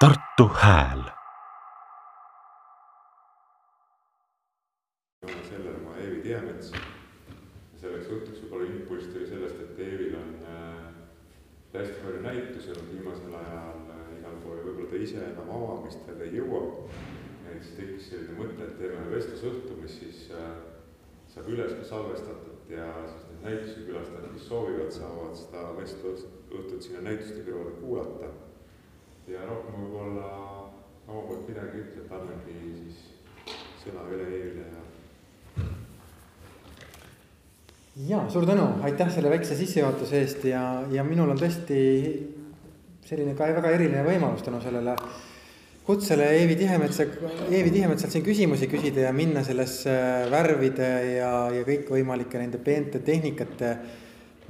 Tartu Hääl. sellele ma Eevi Tiemets. selleks õhtuks võib-olla impulss tuli sellest, et Eevil on äh, hästi palju näitusi olnud viimasel ajal äh, igal pool ja võib-olla ta ise enam avamistele ei jõua. et siis tekkis selline mõte, et teeme vestlusõhtu, mis siis äh, saab üles ka salvestatud ja siis need näituse külastajad, kes soovivad, saavad seda vestlusõhtut sinna näituste kõrvale kuulata. Ja rohkem võib-olla oma poolt midagi ütle, et annangi siis sõna üle Eevile ja ja suur tänu, aitäh selle väikse sissejuhatuse eest ja, ja minul on tõesti selline ka väga eriline võimalus tänu sellele kutsele Eevi Tihemetsa, Eevi Tihemetsalt siin küsimusi küsida ja minna sellesse värvide ja, ja kõikvõimalike nende peente tehnikate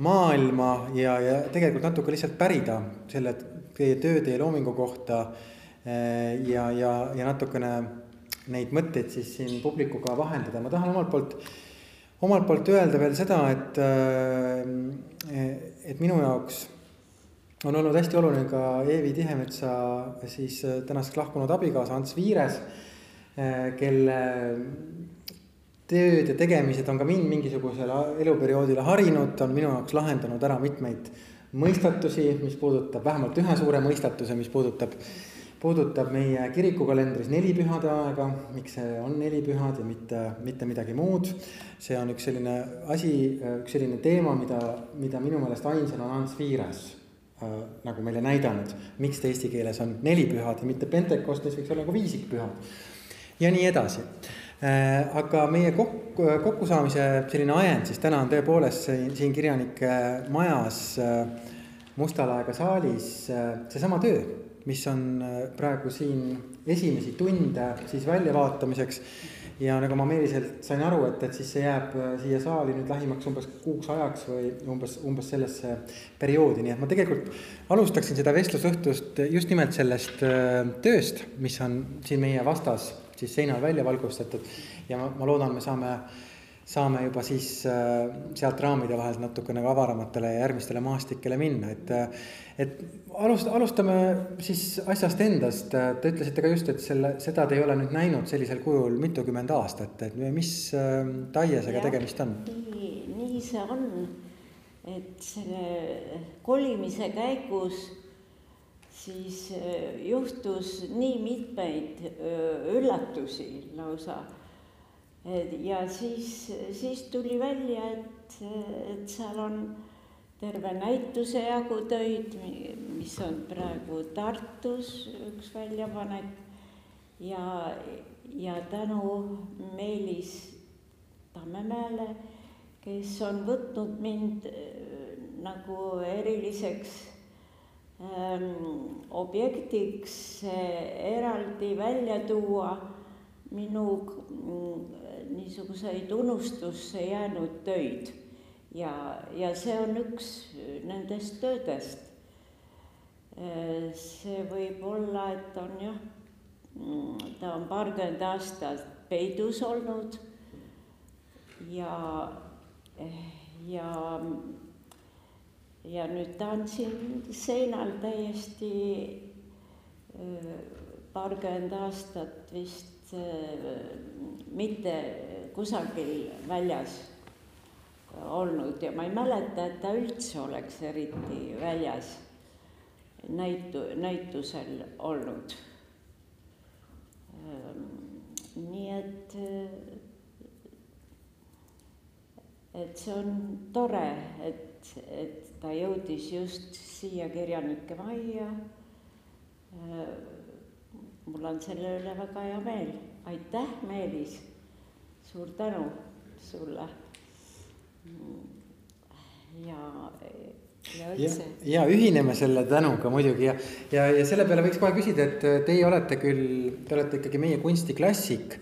maailma ja, ja tegelikult natuke lihtsalt pärida selle teie töö, teie loomingu kohta. ja, ja, ja natukene neid mõtteid siis siin publikuga vahendada, ma tahan omalt poolt omalt poolt öelda veel seda, et, et minu jaoks on olnud hästi oluline ka Eevi Tihemetsa siis tänaseks lahkunud abikaasa Ants Viires, kelle tööd ja tegemised on ka mind mingisugusel eluperioodil harinud, on minu jaoks lahendanud ära mitmeid mõistatusi, mis puudutab vähemalt ühe suure mõistatuse, mis puudutab puudutab meie kirikukalendris nelipühade aega, miks see on nelipühad ja mitte, mitte midagi muud. see on üks selline asi, üks selline teema, mida, mida minu meelest ainsana on Ants Viires äh, nagu meile näidanud, miks ta eesti keeles on nelipühad ja mitte Pentekost, mis võiks olla nagu viisikpühad. ja nii edasi. Aga meie kokku, kokkusaamise selline ajend siis täna on tõepoolest siin, siin kirjanike majas äh, Mustalaega saalis äh, seesama töö mis on äh, praegu siin esimesi tunde siis väljavaatamiseks. ja nagu ma Meeliselt sain aru, et, et siis see jääb äh, siia saali nüüd lähimaks umbes kuuks ajaks või umbes, umbes sellesse perioodi, nii et ma tegelikult alustaksin seda vestlusõhtust just nimelt sellest äh, tööst, mis on siin meie vastas siis seinal välja valgustatud. Ja ma, ma loodan, me saame saame juba siis sealt raamide vahelt natuke nagu avaramatele ja järgmistele maastikele minna, et et alust-, alustame siis asjast endast, te ütlesite ka just, et selle, seda te ei ole nüüd näinud sellisel kujul mitukümmend aastat, et mis äh, taiesega tegemist on? nii, nii see on, et selle kolimise käigus siis äh, juhtus nii mitmeid äh, üllatusi lausa. ja siis, siis tuli välja, et, et seal on terve näituse jagu töid, mis on praegu Tartus üks väljapanek ja, ja tänu Meelis Tammemäele, kes on võtnud mind äh, nagu eriliseks objektiks äh, eraldi välja tuua minu mm, niisuguseid unustusse jäänud töid ja, ja see on üks nendest töödest. see võib olla, et on jah, ta on paarkümmend aastat peidus olnud ja, ja, ja nüüd ta on siin seinal täiesti paarkümmend aastat vist mitte kusagil väljas olnud ja ma ei mäleta, et ta üldse oleks eriti väljas näitu, näitusel olnud. Ehm, nii et, et see on tore, et, et ta jõudis just siia kirjanike majja. Mul on selle üle väga hea meel, aitäh, Meelis, suur tänu sulle! Ja, ja ja, ja ühineme selle tänuga muidugi. Ja, ja, ja selle peale võiks kohe küsida, et teie olete küll, te olete ikkagi meie kunstiklassik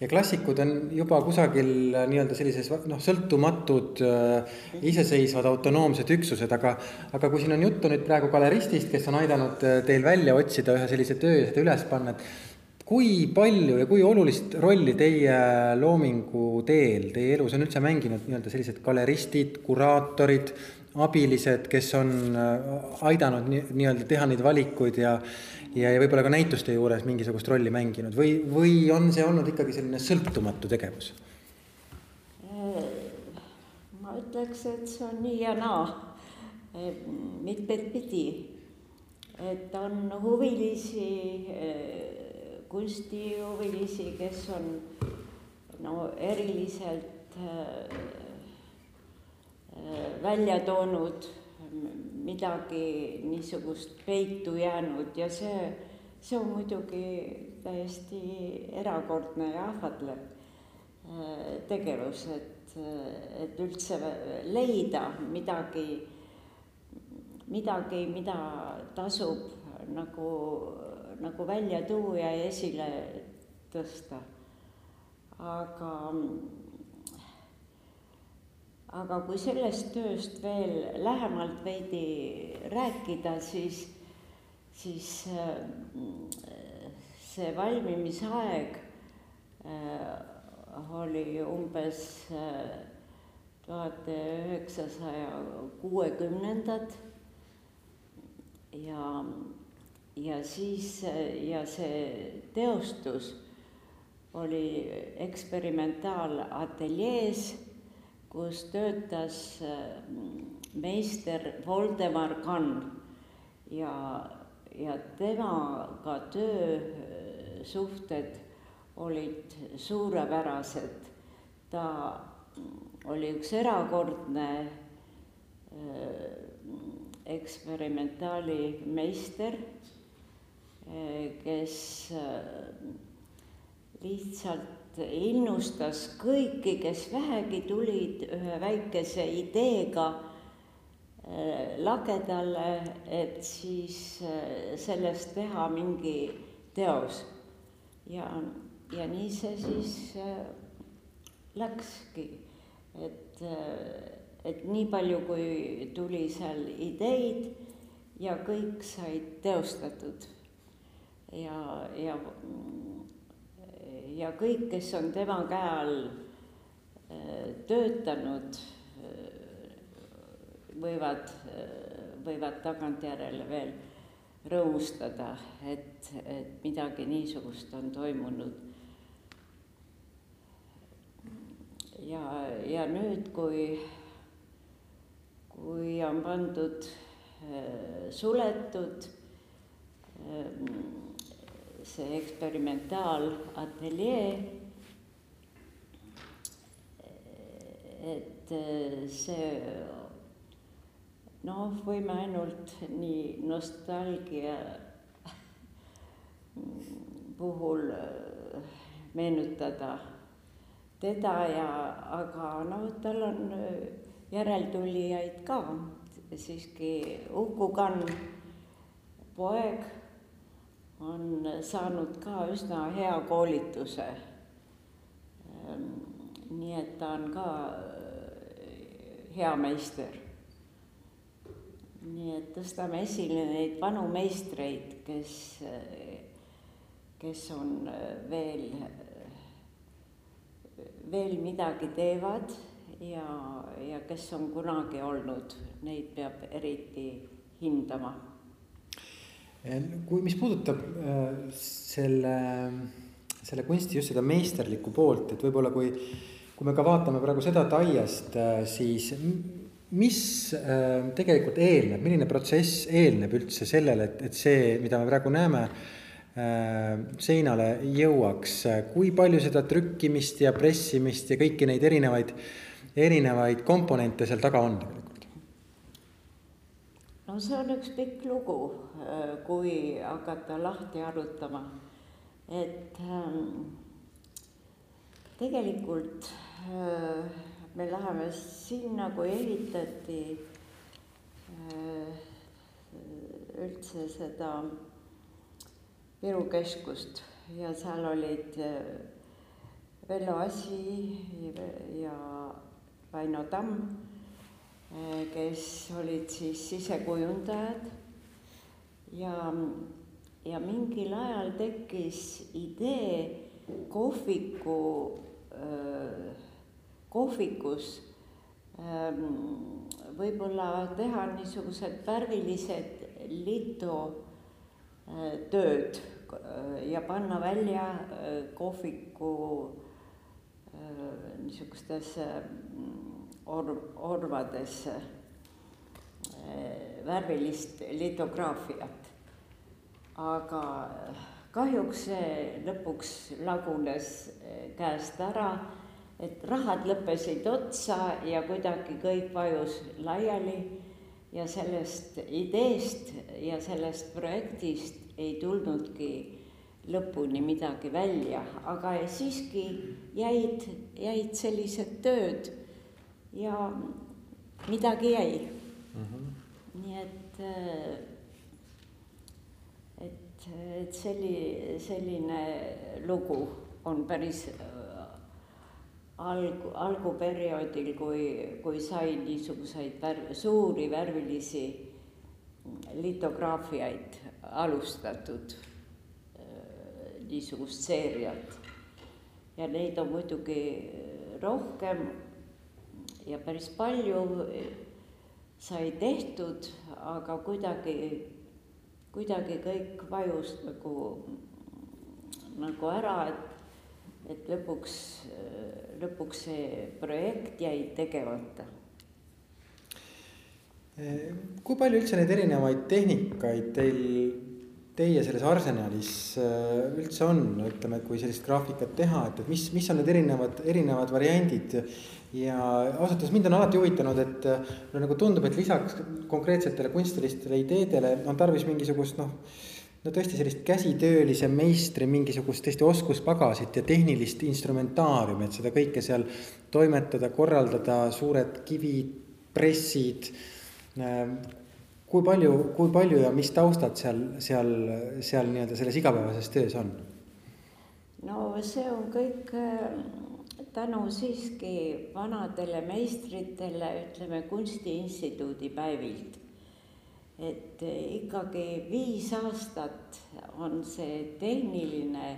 ja klassikud on juba kusagil nii-öelda sellises noh, sõltumatud äh, iseseisvad autonoomsed üksused, aga, aga kui siin on juttu nüüd praegu galeristist, kes on aidanud teil välja otsida ühe sellise töö ja seda üles panna, et kui palju ja kui olulist rolli teie loomingu teel, teie elus on üldse mänginud nii-öelda sellised galeristid, kuraatorid, abilised, kes on aidanud nii, nii-öelda teha neid valikuid ja ja, ja võib-olla ka näituste juures mingisugust rolli mänginud või, või on see olnud ikkagi selline sõltumatu tegevus? ma ütleks, et see on nii ja naa, mitmeid pidi. et on huvilisi, kunstihuvilisi, kes on no eriliselt välja toonud midagi niisugust peitu jäänud ja see, see on muidugi täiesti erakordne ja ahvatlev äh, tegevus, et, et üldse leida midagi, midagi, mida tasub nagu, nagu välja tuua ja esile tõsta. aga aga kui sellest tööst veel lähemalt veidi rääkida, siis, siis äh, see valmimisaeg äh, oli umbes äh, tuhat üheksasaja kuuekümnendad. Ja, ja siis ja see teostus oli eksperimentaalateljees kus töötas äh, meister Voldemar Kann ja, ja temaga töösuhted olid suurepärased. ta oli üks erakordne äh, eksperimentaali meister, äh, kes lihtsalt innustas kõiki, kes vähegi tulid ühe väikese ideega äh, lagedale, et siis äh, sellest teha mingi teos. ja, ja nii see siis äh, läkski, et, et nii palju, kui tuli seal ideid ja kõik said teostatud. ja, ja ja kõik, kes on tema käe all äh, töötanud, äh, võivad, äh, võivad tagantjärele veel rõõmustada, et, et midagi niisugust on toimunud. ja, ja nüüd, kui, kui on pandud suletud see eksperimentaalateljee, et see noh, võime ainult nii nostalgia puhul meenutada teda ja, aga noh, tal on järeltulijaid ka, siiski Uku Kann, poeg on saanud ka üsna hea koolituse. Ehm, nii et ta on ka äh, hea meister. nii et tõstame esile neid vanu meistreid, kes, kes on äh, veel, veel midagi teevad ja, ja kes on kunagi olnud, neid peab eriti hindama kui, mis puudutab äh, selle, selle kunsti just seda meisterlikku poolt, et võib-olla kui, kui me ka vaatame praegu seda taiest, äh, siis mis tegelikult eelneb, milline protsess eelneb üldse sellele, et, et see, mida me praegu näeme, seinale jõuaks, kui palju seda trükkimist ja pressimist ja kõiki neid erinevaid, erinevaid komponente seal taga on? No see on üks pikk lugu, äh, kui hakata lahti arutama, et ähm, tegelikult äh, me läheme sinna, kui ehitati äh, üldse seda Viru keskust. Ja seal olid Vello Asi ja Vaino Tamm kes olid siis sisekujundajad. Ja, ja mingil ajal tekkis idee kohviku, kohvikus võib-olla teha niisugused värvilised litotööd äh, ja panna välja kohviku niisugustesse orv, orvadesse värvilist litograafiat. aga kahjuks see lõpuks lagunes käest ära, et rahad lõppesid otsa ja kuidagi kõik vajus laiali ja sellest ideest ja sellest projektist ei tulnudki lõpuni midagi välja, aga siiski jäid, jäid sellised tööd ja midagi jäi mm. -hmm. nii et, et, et selli-, selline lugu on päris alg-, alguperioodil, kui, kui sai niisuguseid värv-, suuri värvilisi litograafiaid alustatud, niisugust seeriat. ja neid on muidugi rohkem ja päris palju sai tehtud, aga kuidagi, kuidagi kõik vajus nagu, nagu ära, et et lõpuks, lõpuks see projekt jäi tegemata. kui palju üldse neid erinevaid tehnikaid teil, teie selles arsenalis äh, üldse on, ütleme, kui sellist graafikat teha, et, et mis, mis on need erinevad, erinevad variandid ja ausalt öeldes mind on alati huvitanud, et mulle nagu tundub, et lisaks konkreetsetele kunstilistele ideedele on tarvis mingisugust noh no tõesti sellist käsitöölise meistri mingisugust tõesti oskuspagasit ja tehnilist instrumentaariumi, et seda kõike seal toimetada, korraldada, suured kivid, pressid. Ähm, kui palju, kui palju ja mis taustad seal, seal, seal nii-öelda selles igapäevases töös on? no see on kõik äh, tänu siiski vanadele meistritele, ütleme Kunstiinstituudi päevilt et ikkagi viis aastat on see tehniline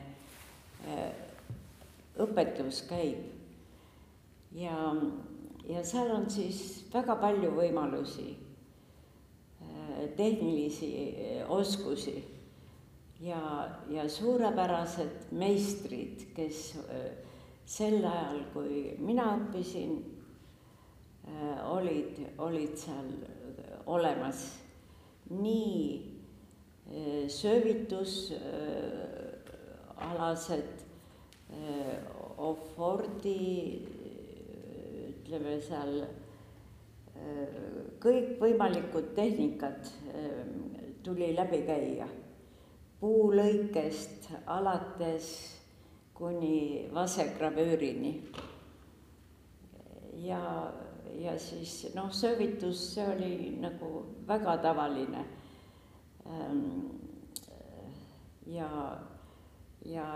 äh, õpetus käib. ja, ja seal on siis väga palju võimalusi, äh, tehnilisi äh, oskusi ja, ja suurepärased meistrid, kes sel ajal, kui mina õppisin, olid, olid seal olemas nii eh, söövitusalased eh, Offordi ütleme seal kõikvõimalikud tehnikad tuli läbi käia. puulõikest alates kuni vasegravüürini. ja ja siis noh, söövitus, see oli nagu väga tavaline. Ehm, ja, ja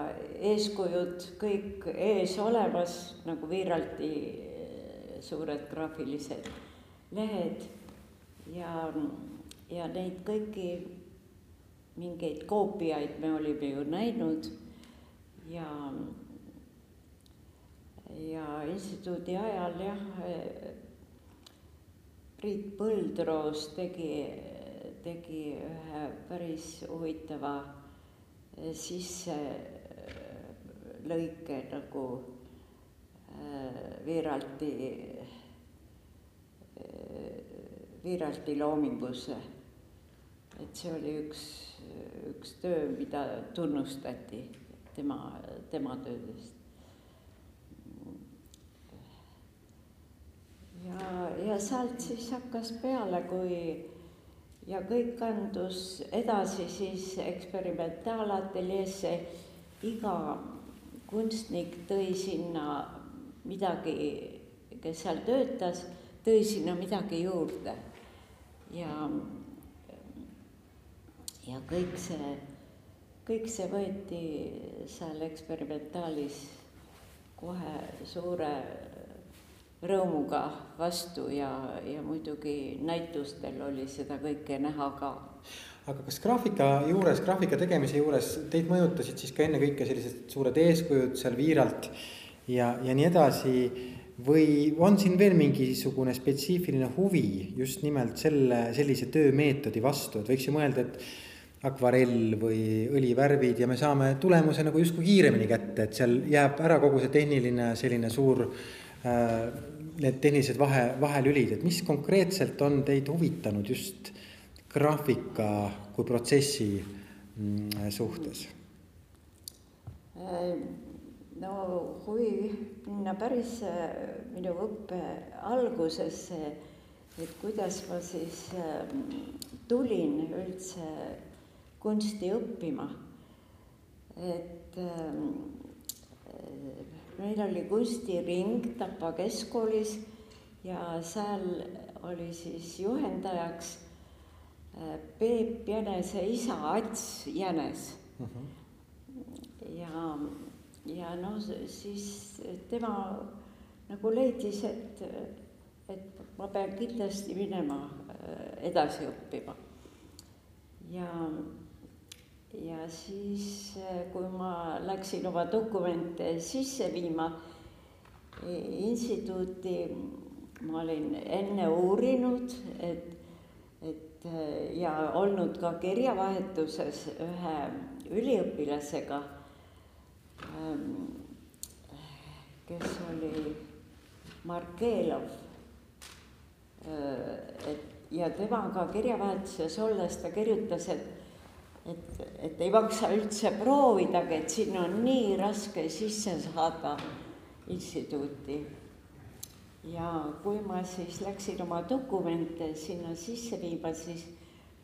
eeskujud kõik ees olemas nagu Viiralti eh, suured graafilised lehed ja, ja neid kõiki mingeid koopiaid me olime ju näinud ja ja instituudi ajal jah, Priit Põldroos tegi, tegi ühe päris huvitava sisselõike nagu Viiralti, eh, Viiralti loomingusse. et see oli üks, üks töö, mida tunnustati tema, tema töödest. ja, ja sealt siis hakkas peale, kui ja kõik kandus edasi siis eksperimentaalateljeesse. iga kunstnik tõi sinna midagi, kes seal töötas, tõi sinna midagi juurde ja, ja kõik see, kõik see võeti seal eksperimentaalis kohe suure rõõmuga vastu ja, ja muidugi näitustel oli seda kõike näha ka. aga kas graafika juures, graafika tegemise juures teid mõjutasid siis ka ennekõike sellised suured eeskujud seal Viiralt ja, ja nii edasi, või on siin veel mingisugune spetsiifiline huvi just nimelt selle, sellise töömeetodi vastu, et võiks ju mõelda, et akvarell või õlivärvid ja me saame tulemuse nagu justkui kiiremini kätte, et seal jääb ära kogu see tehniline selline suur äh,, need tehnilised vahe, vahelülid, et mis konkreetselt on teid huvitanud just graafika kui protsessi mm, suhtes? Äh, no huvi minna päris äh, minu õppe algusesse, et kuidas ma siis ähm, tulin üldse kunsti õppima. et äh, meil oli kunstiring Tapa keskkoolis ja seal oli siis juhendajaks äh, Peep Jänese isa Ats Jänes uh. Mhm. -huh. ja, ja noh, siis tema nagu leidis, et, et ma pean kindlasti minema äh, edasi õppima. ja ja siis, eh, kui ma läksin oma dokumente sisse viima instituuti, ma olin enne uurinud, et, et eh, ja olnud ka kirjavahetuses ühe üliõpilasega, ehm, kes oli Markelov. Eh, et ja temaga kirjavahetuses olles ta kirjutas, et et, et ei maksa üldse proovidagi, et sinna on nii raske sisse saada instituuti. ja kui ma siis läksin oma dokumente sinna sisse viima, siis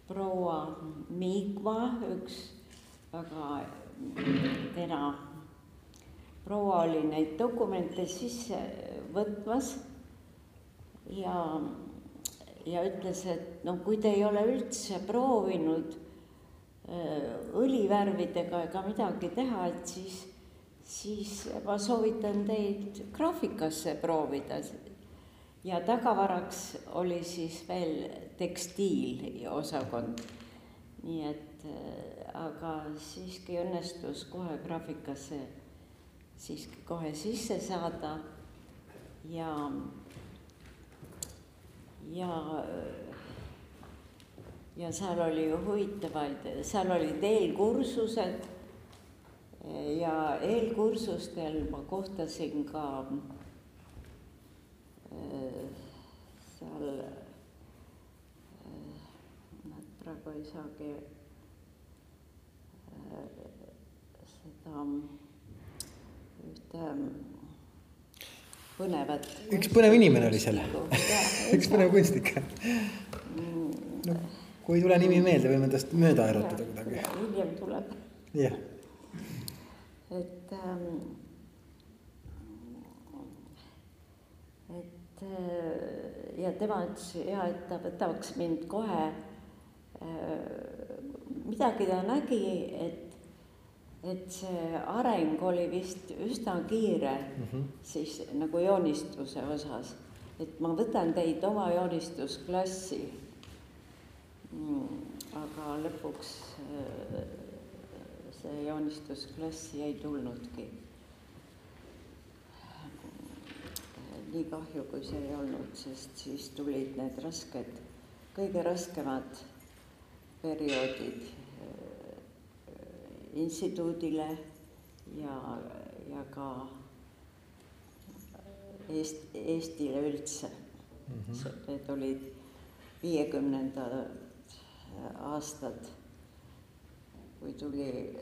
proua Miigma, üks väga kena proua oli neid dokumente sisse võtmas ja, ja ütles, et noh, kui te ei ole üldse proovinud õlivärvidega ega midagi teha, et siis, siis ma soovitan teid graafikasse proovida. ja tagavaraks oli siis veel tekstiiliosakond. nii et äh, aga siiski õnnestus kohe graafikasse siiski kohe sisse saada ja, ja ja seal oli huvitavaid, seal olid eelkursused ja eelkursustel ma kohtasin ka äh, seal, äh, nad praegu ei saagi äh, seda ühte põnevat. üks põnev inimene oli seal, üks põnev kunstnik mm. no kui ei tule nimi meelde, võime tast mööda erutada kuidagi. hiljem tuleb. jah. et ähm,, et äh, ja tema ütles ja et ta võtaks mind kohe äh,. midagi ta nägi, et, et see areng oli vist üsna kiire mm -hmm. siis nagu joonistuse osas, et ma võtan teid oma joonistusklassi aga lõpuks äh, see joonistusklassi ei tulnudki. nii kahju, kui see ei olnud, sest siis tulid need rasked, kõige raskemad perioodid äh, instituudile ja, ja ka Eest-, Eestile üldse mm. -hmm. Need olid viiekümnenda aastad, kui tuli.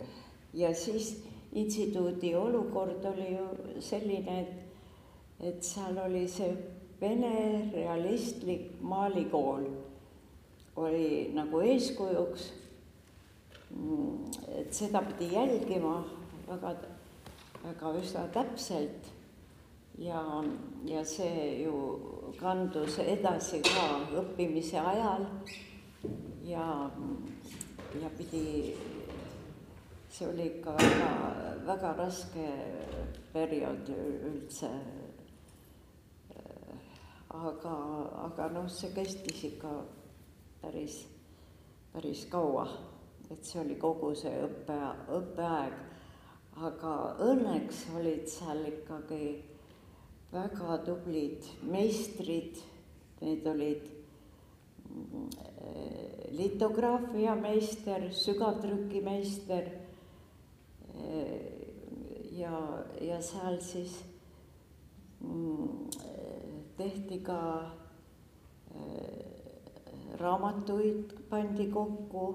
Ja siis instituudi olukord oli ju selline, et, et seal oli see vene realistlik maalikool oli nagu eeskujuks. et seda pidi jälgima väga, väga üsna täpselt. Ja, ja see ju kandus edasi ka õppimise ajal ja, ja pidi, see oli ikka väga, väga raske periood üldse. aga, aga noh, see kestis ikka päris, päris kaua, et see oli kogu see õppe, õppeaeg. aga õnneks olid seal ikkagi väga tublid meistrid, need olid mm, litograafia meister, sügavtrükimeister ja, ja seal siis mm, tehti ka raamatuid pandi kokku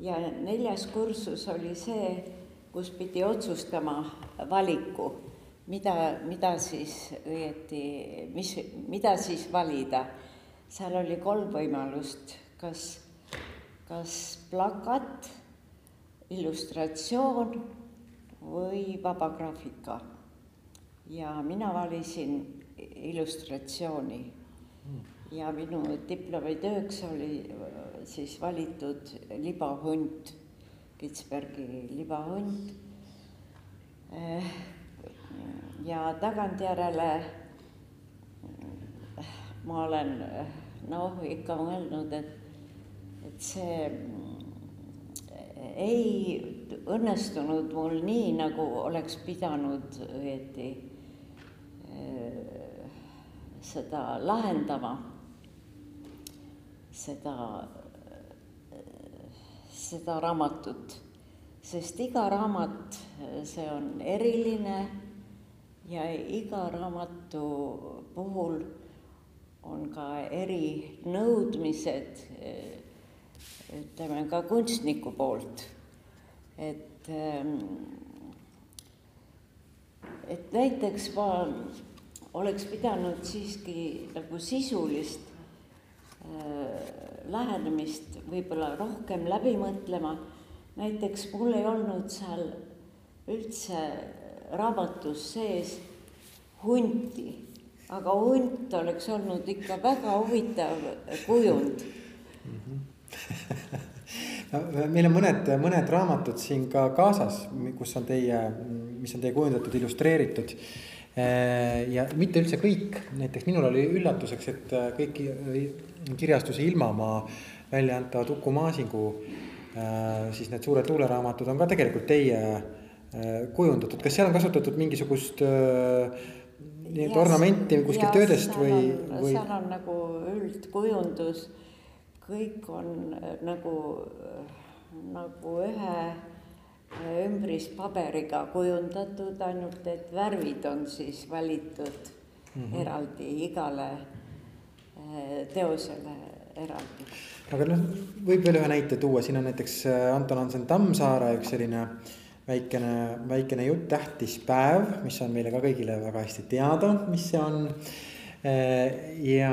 ja neljas kursus oli see, kus pidi otsustama valiku, mida, mida siis õieti, mis, mida siis valida. Seal oli kolm võimalust, kas, kas plakat, illustratsioon või vabagraafika. ja mina valisin illustratsiooni ja minu diplomitööks oli siis valitud libahunt, Kitzbergi libahunt. ja tagantjärele ma olen noh, ikka mõelnud, et, et see ei õnnestunud mul nii, nagu oleks pidanud õieti seda lahendama, seda, seda raamatut, sest iga raamat, see on eriline ja iga raamatu puhul on ka erinõudmised ütleme ka kunstniku poolt, et, ähm, et näiteks ma oleks pidanud siiski nagu sisulist äh, lähenemist võib-olla rohkem läbi mõtlema. näiteks mul ei olnud seal üldse raamatus sees hunti, aga hunt oleks olnud ikka väga huvitav kujund mm. -hmm no meil on mõned, mõned raamatud siin ka kaasas, kus on teie, mis on teie kujundatud, illustreeritud. ja mitte üldse kõik, näiteks minul oli üllatuseks, et kõik kirjastuse Ilmamaa välja antavad Uku Maasingu siis need suured luuleraamatud on ka tegelikult teie kujundatud, kas seal on kasutatud mingisugust nii-öelda ornamenti kuskilt töödest või, või? seal on nagu üldkujundus kõik on äh, nagu, äh, nagu ühe äh, ümbrispaberiga kujundatud, ainult et värvid on siis valitud mm -hmm. eraldi igale teosele eraldi. aga noh, võib veel ühe näite tuua, siin on näiteks Anton Hansen Tammsaare üks selline väikene, väikene jutt, tähtis päev, mis on meile ka kõigile väga hästi teada, mis see on Äh, ja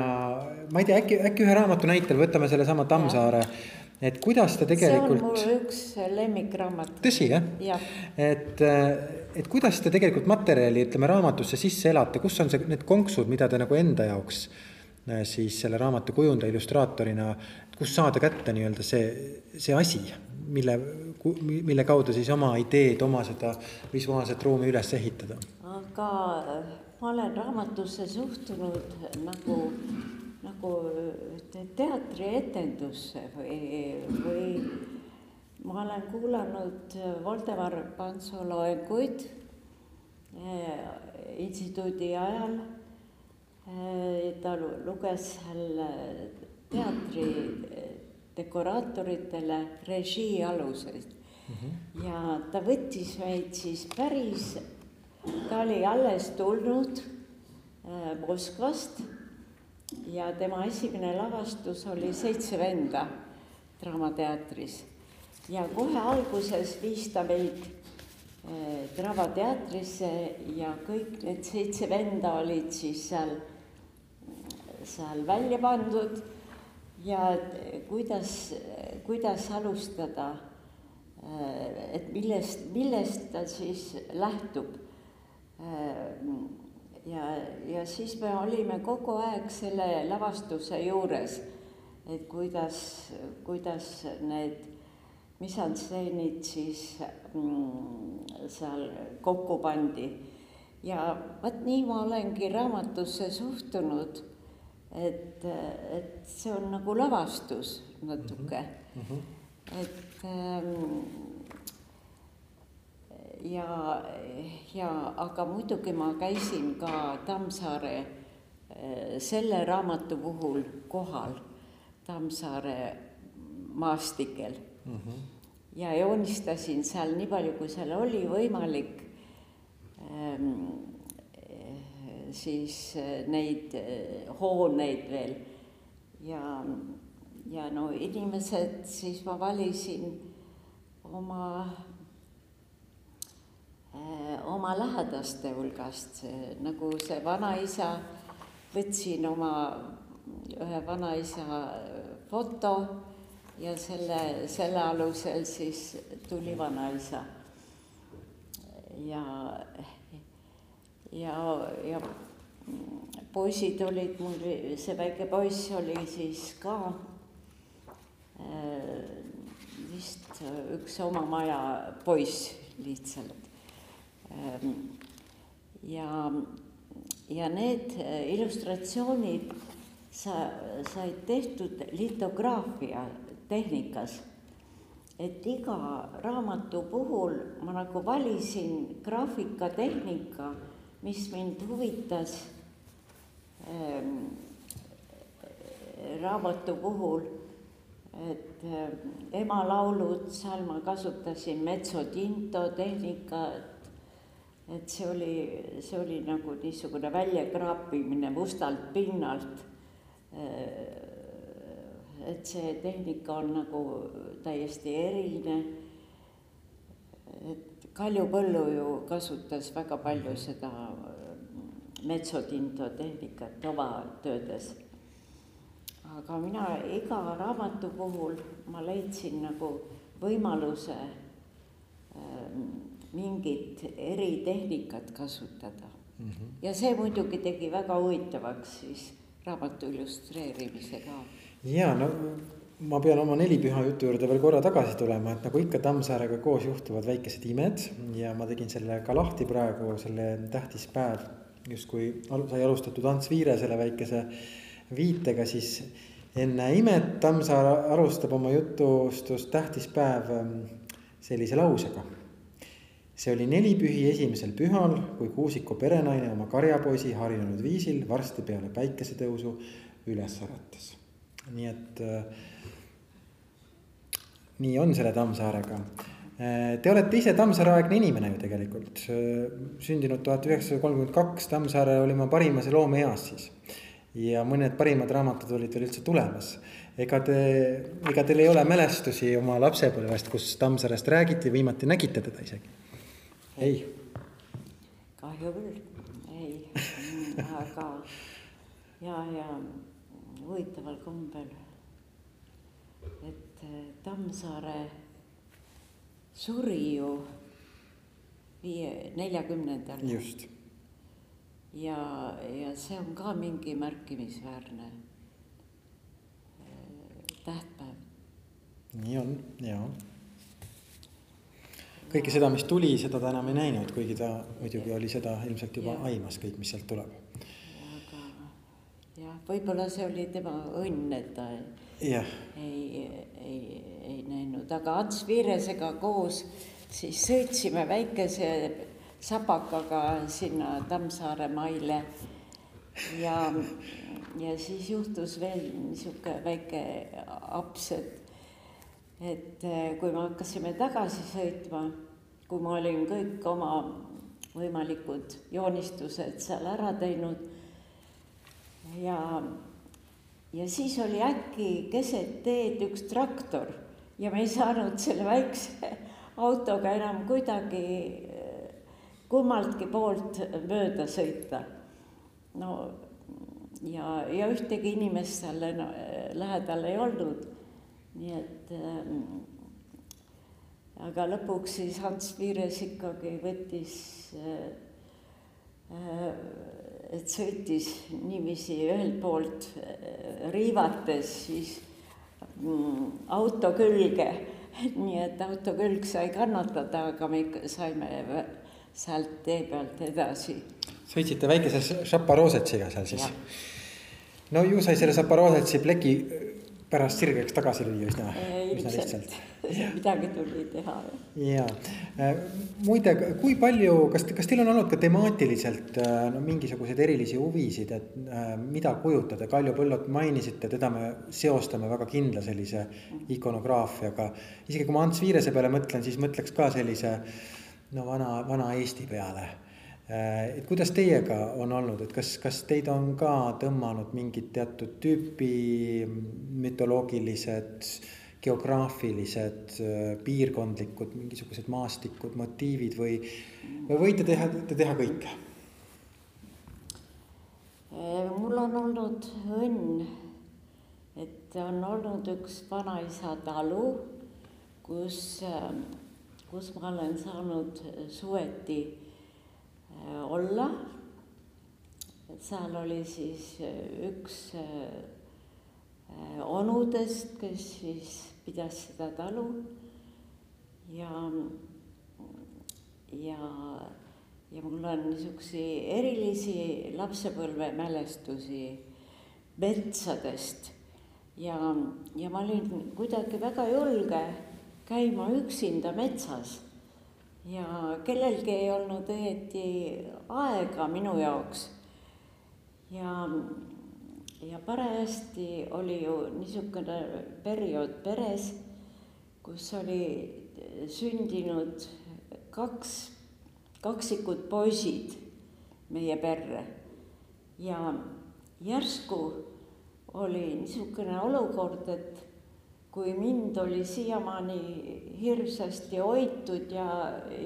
ma ei tea, äkki, äkki ühe raamatu näitel võtame sellesama Tammsaare. et kuidas ta tegelikult. see on mul üks lemmikraamat. tõsi jah ja.? et, äh, et kuidas te tegelikult materjali, ütleme raamatusse sisse elate, kus on see, need konksud, mida te nagu enda jaoks äh, siis selle raamatu kujundaja illustraatorina, kust saada kätte nii-öelda see, see asi, mille, mille kaudu siis oma ideed, oma seda visuaalset ruumi üles ehitada? aga ma olen raamatusse suhtunud nagu, nagu teatrietendusse või, või ma olen kuulanud Voldemar Pantso loenguid eh, instituudi ajal eh,. ta luges seal teatri dekoraatoritele režii aluseid mm -hmm. ja ta võttis meid siis päris ta oli alles tulnud äh, Moskvast ja tema esimene lavastus oli Seitse venda Draamateatris. ja kohe alguses viis ta meid äh, Draamateatrisse ja kõik need seitse venda olid siis seal, seal välja pandud ja kuidas, kuidas alustada, äh, et millest, millest ta siis lähtub ja, ja siis me olime kogu aeg selle lavastuse juures, et kuidas, kuidas need misantseenid siis mm, seal kokku pandi. ja vot nii ma olengi raamatusse suhtunud, et, et see on nagu lavastus natuke mm. -hmm. et ähm, ja, ja aga muidugi ma käisin ka Tammsaare eh, selle raamatu puhul kohal, Tammsaare maastikel mm. -hmm. ja joonistasin seal nii palju, kui seal oli võimalik ähm, siis neid hooneid veel ja, ja no inimesed, siis ma valisin oma Äh, oma lähedaste hulgast, nagu see vanaisa, võtsin oma ühe vanaisa foto ja selle, selle alusel siis tuli vanaisa. ja, ja, ja poisid olid mul, see väike poiss oli siis ka äh, vist üks oma maja poiss lihtsalt Ehm, ja, ja need äh, illustratsioonid sa, said tehtud litograafia tehnikas. et iga raamatu puhul ma nagu valisin graafikatehnika, mis mind huvitas ähm, raamatu puhul, et äh, ema laulud, seal ma kasutasin mezzotinto tehnikat, et see oli, see oli nagu niisugune väljakraapimine mustalt pinnalt. et see tehnika on nagu täiesti eriline. et Kalju Põllu ju kasutas väga palju seda metsotinto tehnikat oma töödes. aga mina iga raamatu puhul ma leidsin nagu võimaluse ähm, mingit eritehnikat kasutada mm. -hmm. ja see muidugi tegi väga huvitavaks siis raamatu illustreerimise ka. ja no ma pean oma nelipüha jutu juurde veel korra tagasi tulema, et nagu ikka Tammsaarega koos juhtuvad väikesed imed ja ma tegin selle ka lahti praegu, selle tähtis päev justkui sai alustatud Ants Viire selle väikese viitega, siis enne imet Tammsaar alustab oma jutustust Tähtis päev ähm, sellise lausega see oli nelipühi esimesel pühal, kui Kuusiku perenaine oma karjapoisi harjunud viisil varsti peale päikesetõusu üles äratas. nii et äh, nii on selle Tammsaarega. Äh, te olete ise Tammsaare-aegne inimene ju tegelikult, äh, sündinud tuhat üheksasada kolmkümmend kaks, Tammsaare oli oma parimas loomeeas siis. ja mõned parimad raamatud olid veel üldse tulemas. ega te, ega teil ei ole mälestusi oma lapsepõlvest, kus Tammsaarest räägiti, viimati nägite teda isegi? ei. kahju küll, ei, aga ja, ja huvitaval kombel, et eh, Tammsaare suri ju viie, neljakümnendal. just. ja, ja see on ka mingi märkimisväärne eh, tähtpäev. nii on, jaa kõike seda, mis tuli, seda ta enam ei näinud, kuigi ta muidugi oli seda ilmselt juba ja. aimas kõik, mis sealt tuleb. aga jah, võib-olla see oli tema õnn, et ta ja. ei, ei, ei näinud, aga Ants Viiresega koos siis sõitsime väikese sapakaga sinna Tammsaare maile. Ja, ja siis juhtus veel niisugune väike aps, et et eh, kui me hakkasime tagasi sõitma, kui ma olin kõik oma võimalikud joonistused seal ära teinud ja, ja siis oli äkki keset teed üks traktor ja me ei saanud selle väikse autoga enam kuidagi eh, kummaltki poolt mööda sõita. no ja, ja ühtegi inimest seal lähedal ei olnud nii et ähm, aga lõpuks siis Hans Piires ikkagi võttis äh,, äh, et sõitis niiviisi ühelt poolt äh, riivates siis mm, auto külge, nii et auto külg sai kannatada, aga me saime sealt tee pealt edasi. sõitsite väikese Šaparosetsiga seal siis? no ju sai selle Šaparosetsi pleki pärast sirgeks tagasi lüüa üsna, üsna lihtsalt. midagi tuli teha. ja muide, kui palju, kas, kas teil on olnud ka temaatiliselt no mingisuguseid erilisi huvisid, et mida kujutada, Kaljo Põllot mainisite, teda me seostame väga kindla sellise ikonograafiaga. isegi kui ma Ants Viirese peale mõtlen, siis mõtleks ka sellise no vana, vana Eesti peale Äh, et kuidas teiega on olnud, et kas, kas teid on ka tõmmanud mingid teatud tüüpi mütoloogilised, geograafilised, äh, piirkondlikud mingisugused maastikud, motiivid või, või võite teha, te teha kõike? Äh, mul on olnud õnn, et on olnud üks vanaisa talu, kus, kus ma olen saanud suveti Äh, olla. seal oli siis äh, üks äh, onudest, kes siis pidas seda talu. Ja, ja, ja mul on niisuguseid erilisi lapsepõlvemälestusi metsadest. Ja, ja ma olin kuidagi väga julge käima üksinda metsas. Ja kellelgi ei olnud õieti aega minu jaoks. ja, ja parajasti oli ju niisugune periood peres, kus oli sündinud kaks kaksikud poisid meie perre ja järsku oli niisugune olukord, et kui mind oli siiamaani hirmsasti hoitud ja,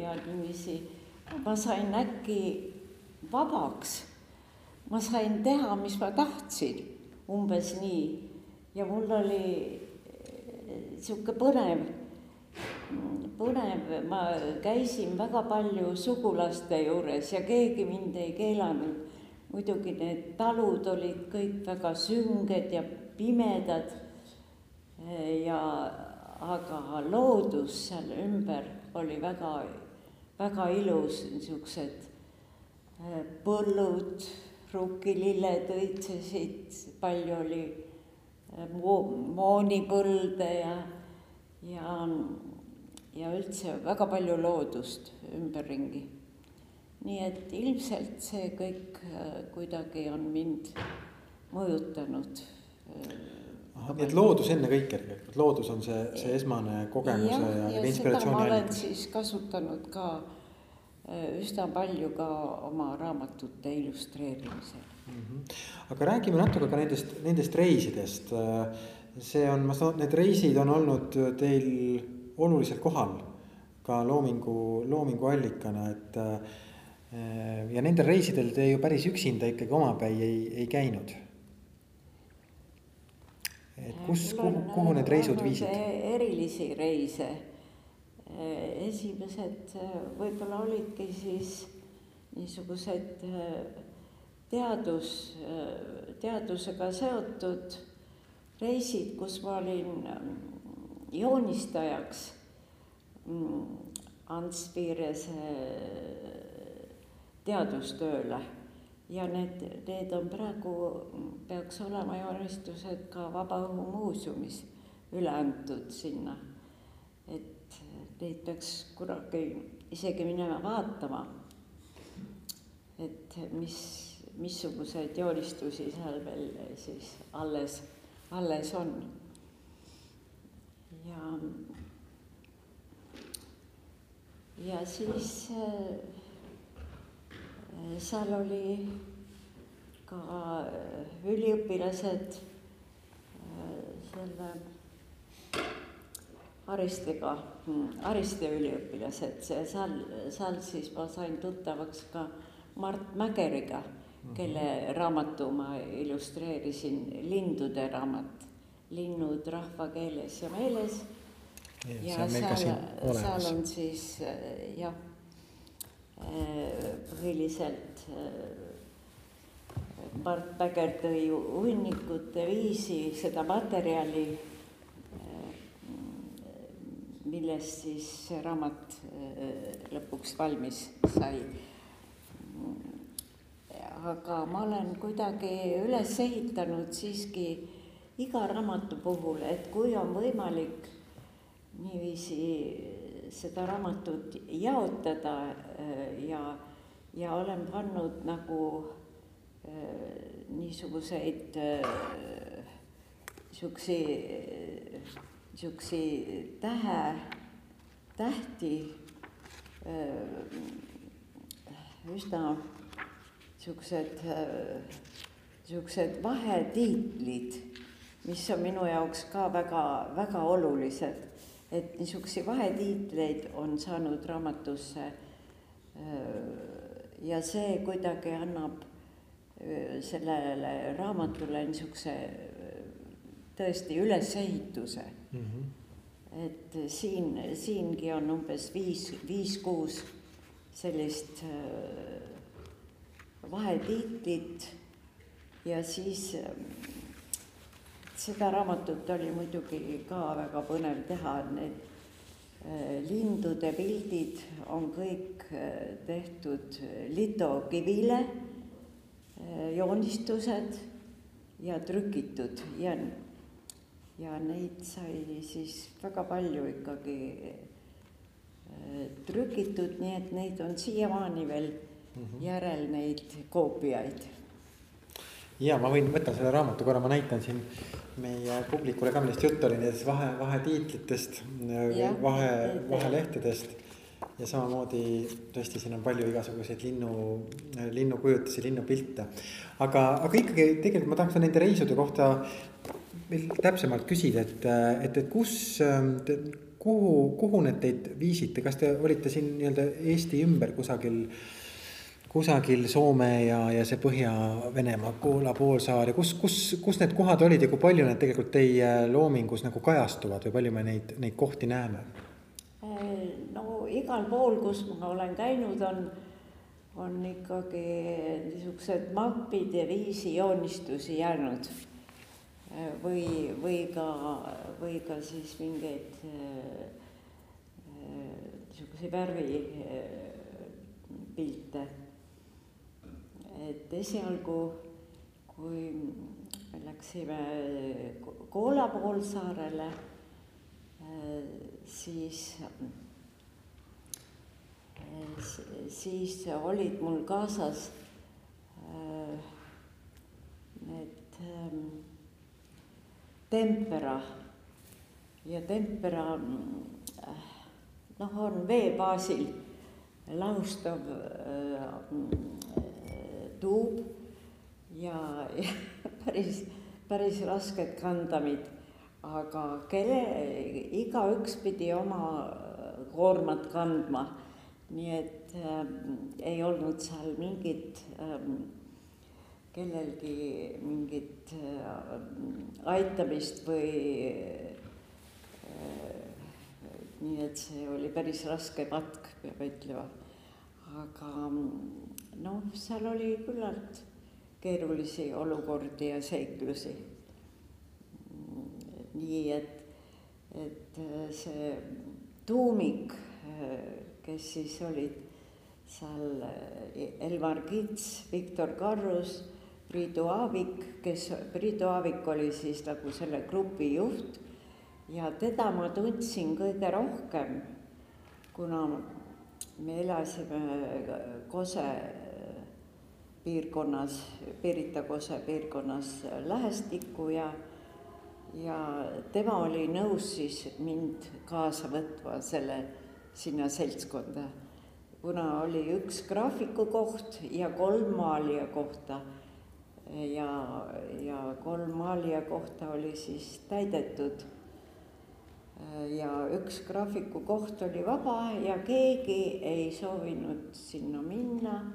ja niiviisi, ma sain äkki vabaks. Ma sain teha, mis ma tahtsin, umbes nii. ja mul oli niisugune põnev, põnev, ma käisin väga palju sugulaste juures ja keegi mind ei keelanud. muidugi need talud olid kõik väga sünged ja pimedad ja aga loodus seal ümber oli väga, väga ilus, niisugused äh, põllud, rukkililled õitsesid, palju oli äh, moonipõlde ja, ja, ja üldse väga palju loodust ümberringi. nii et ilmselt see kõik äh, kuidagi on mind mõjutanud nii et loodus ennekõike loodus on see, see esmane kogemuse ja, ja, ja inspiratsiooni allikas. siis kasutanud ka äh, üsna palju ka oma raamatute illustreerimisel mm. -hmm. aga räägime natuke ka nendest, nendest reisidest. Äh, see on, ma saan, need reisid on olnud teil olulisel kohal ka loomingu, loomingu allikana, et äh, ja nendel reisidel te ju päris üksinda ikkagi omapäi ei, ei käinud et kus, kuhu, kuhu need reisud viisid? erilisi reise. Esimesed võib-olla olidki siis niisugused teadus, teadusega seotud reisid, kus ma olin joonistajaks Ants Piirese teadustööle ja need, need on praegu, peaks olema joonistused ka Vabaõhumuuseumis üle antud sinna. et neid peaks kunagi isegi minema vaatama. et mis, missuguseid joonistusi seal veel siis alles, alles on. ja, ja siis äh, seal oli ka äh, üliõpilased äh, selle Aristiga, mm, Aristi üliõpilased, seal, seal siis ma sain tuttavaks ka Mart Mägeriga, kelle mhm. raamatu ma illustreerisin, lindude raamat, linnud rahva keeles ja meeles. ja seal, seal on siis äh, jah põhiliselt Mart Päger tõi hunnikute viisi seda materjali, millest siis see raamat lõpuks valmis sai. aga ma olen kuidagi üles ehitanud siiski iga raamatu puhul, et kui on võimalik niiviisi seda raamatut jaotada ja, ja olen pannud nagu niisuguseid, niisugusi, niisugusi tähe, tähti üsna niisugused, niisugused vahetiitlid, mis on minu jaoks ka väga, väga olulised. et niisuguseid vahetiitleid on saanud raamatusse. ja see kuidagi annab sellele raamatule niisuguse tõesti ülesehituse mm. -hmm. et siin, siingi on umbes viis, viis-kuus sellist vahetiitlit ja siis seda raamatut oli muidugi ka väga põnev teha, need lindude pildid on kõik tehtud litokivile, joonistused ja trükitud ja, ja neid sai siis väga palju ikkagi trükitud, nii et neid on siiamaani veel mm -hmm. järel neid koopiaid. ja ma võin, võtan selle raamatu korra, ma näitan siin meie publikule ka, millest juttu oli, nendest vahe, vahetiitlitest, vahe, vahelehtedest. ja samamoodi tõesti, siin on palju igasuguseid linnu, linnukujutusi, linnupilte. aga, aga ikkagi tegelikult ma tahaks nende reisude kohta veel täpsemalt küsida, et, et, et kus, kuhu, kuhu need teid viisite, kas te olite siin nii-öelda Eesti ümber kusagil kusagil Soome ja, ja see Põhja-Venemaa, Poola poolsaar ja kus, kus, kus need kohad olid ja kui palju need tegelikult teie loomingus nagu kajastuvad või palju me neid, neid kohti näeme? no igal pool, kus ma olen käinud, on, on ikkagi niisugused mapid ja viisi joonistusi jäänud. Või, või ka, või ka siis mingeid niisuguseid värvipilte. Et esialgu, kui me läksime Koola poolsaarele, siis, siis olid mul kaasas need tempera ja tempera noh, on vee baasil laustav tuub ja, ja päris, päris rasked kandamid, aga kelle, igaüks pidi oma koormat kandma. nii et äh, ei olnud seal mingit äh, kellelgi mingit äh, aitamist või äh, nii et see oli päris raske matk, peab ütlema. aga noh, seal oli küllalt keerulisi olukordi ja seiklusi. nii et, et see tuumik, kes siis olid seal Elvar Kits, Viktor Karrus, Priidu Aavik, kes, Priidu Aavik oli siis nagu selle grupi juht ja teda ma tundsin kõige rohkem, kuna me elasime Kose piirkonnas, Pirita Kose piirkonnas lähestikku ja, ja tema oli nõus siis mind kaasa võtma selle, sinna seltskonda. kuna oli üks graafikukoht ja kolm maalija kohta ja, ja kolm maalija kohta oli siis täidetud ja üks graafikukoht oli vaba ja keegi ei soovinud sinna minna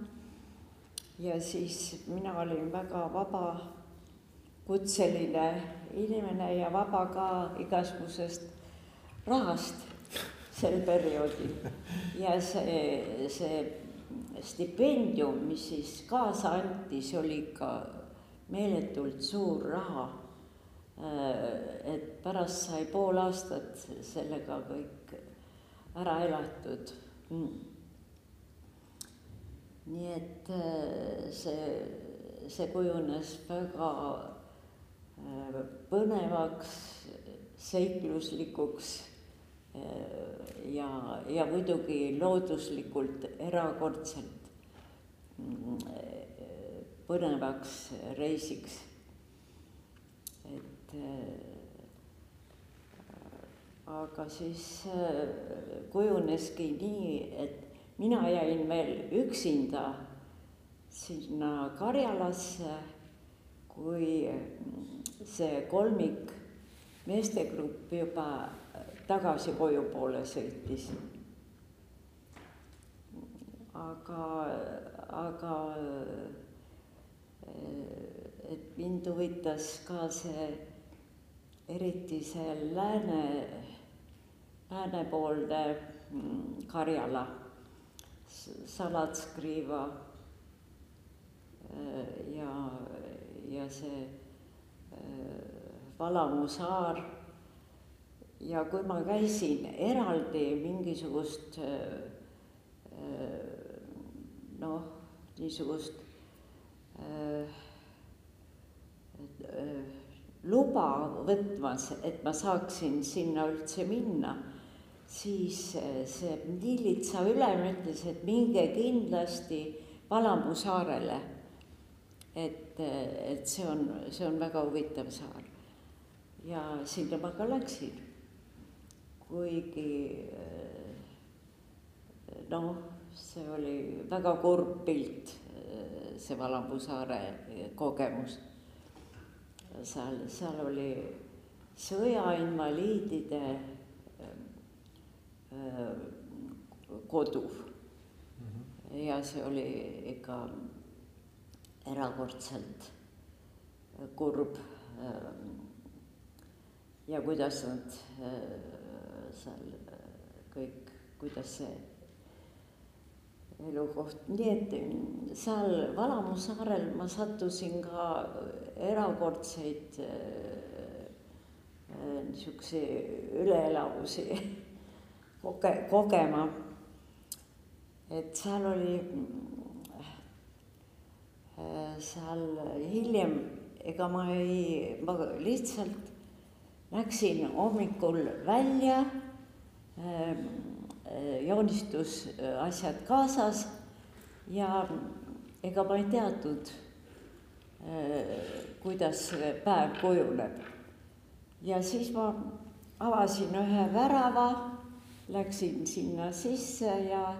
ja siis mina olin väga vaba kutseline inimene ja vaba ka igasugusest rahast sel perioodil. ja see, see stipendium, mis siis kaasa anti, see oli ikka meeletult suur raha. Äh, et pärast sai pool aastat sellega kõik ära elatud. Mm. Nii et äh, see, see kujunes väga äh, põnevaks, seikluslikuks ja, ja muidugi looduslikult erakordselt. Mm, põnevaks reisiks. et aga siis kujuneski nii, et mina jäin veel üksinda sinna Karjalasse, kui see kolmik meestegrupp juba tagasi koju poole sõitis. aga, aga et mind huvitas ka see, eriti see lääne, läänepoolne Karjala, Salatskriiva Äh, ja, ja see äh, Valamu saar. ja kui ma käisin eraldi mingisugust äh, noh, niisugust luba võtmas, et ma saaksin sinna üldse minna, siis see miilitsa ülem ütles, et minge kindlasti Palamuu saarele et, et see on, see on väga huvitav saar. ja sinna ma ka läksin. kuigi noh, see oli väga kurb pilt, see Valampu saare kogemus. seal, seal oli sõjainvaliidide kodu mm. -hmm. ja see oli ikka erakordselt kurb. Ja kuidas nad seal kõik, kuidas see elukoht, nii et seal Valamu saarel ma sattusin ka erakordseid niisuguseid üleelamusi koge-, kogema. et seal oli Äh, seal hiljem, ega ma ei, ma lihtsalt läksin hommikul välja, äh, joonistusasjad kaasas ja ega ma ei teadnud, äh, kuidas päev kujuneb. ja siis ma avasin ühe värava, läksin sinna sisse ja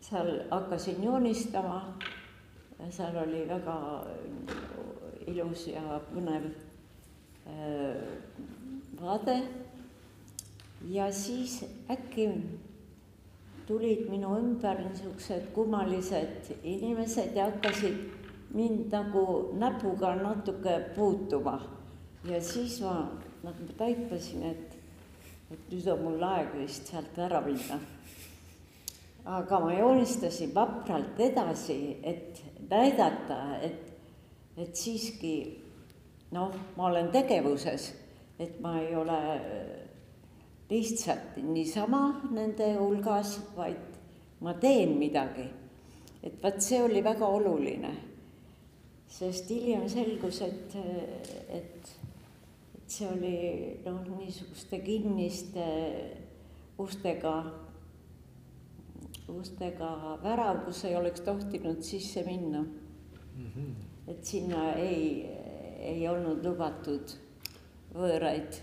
seal hakkasin joonistama seal oli väga ilus ja põnev äh, vaade. Ja siis äkki tulid minu ümber niisugused kummalised inimesed ja hakkasid mind nagu näpuga natuke puutuma. ja siis ma nagu taipasin, et, et nüüd on mul aeg vist sealt ära minna. aga ma joonistasin vapralt edasi, et näidata, et, et siiski noh, ma olen tegevuses, et ma ei ole lihtsalt niisama nende hulgas, vaid ma teen midagi. et vot see oli väga oluline, sest hiljem selgus, et, et, et see oli noh, niisuguste kinniste ustega ustega värav, kus ei oleks tohtinud sisse minna mm. -hmm. et sinna ei, ei olnud lubatud võõraid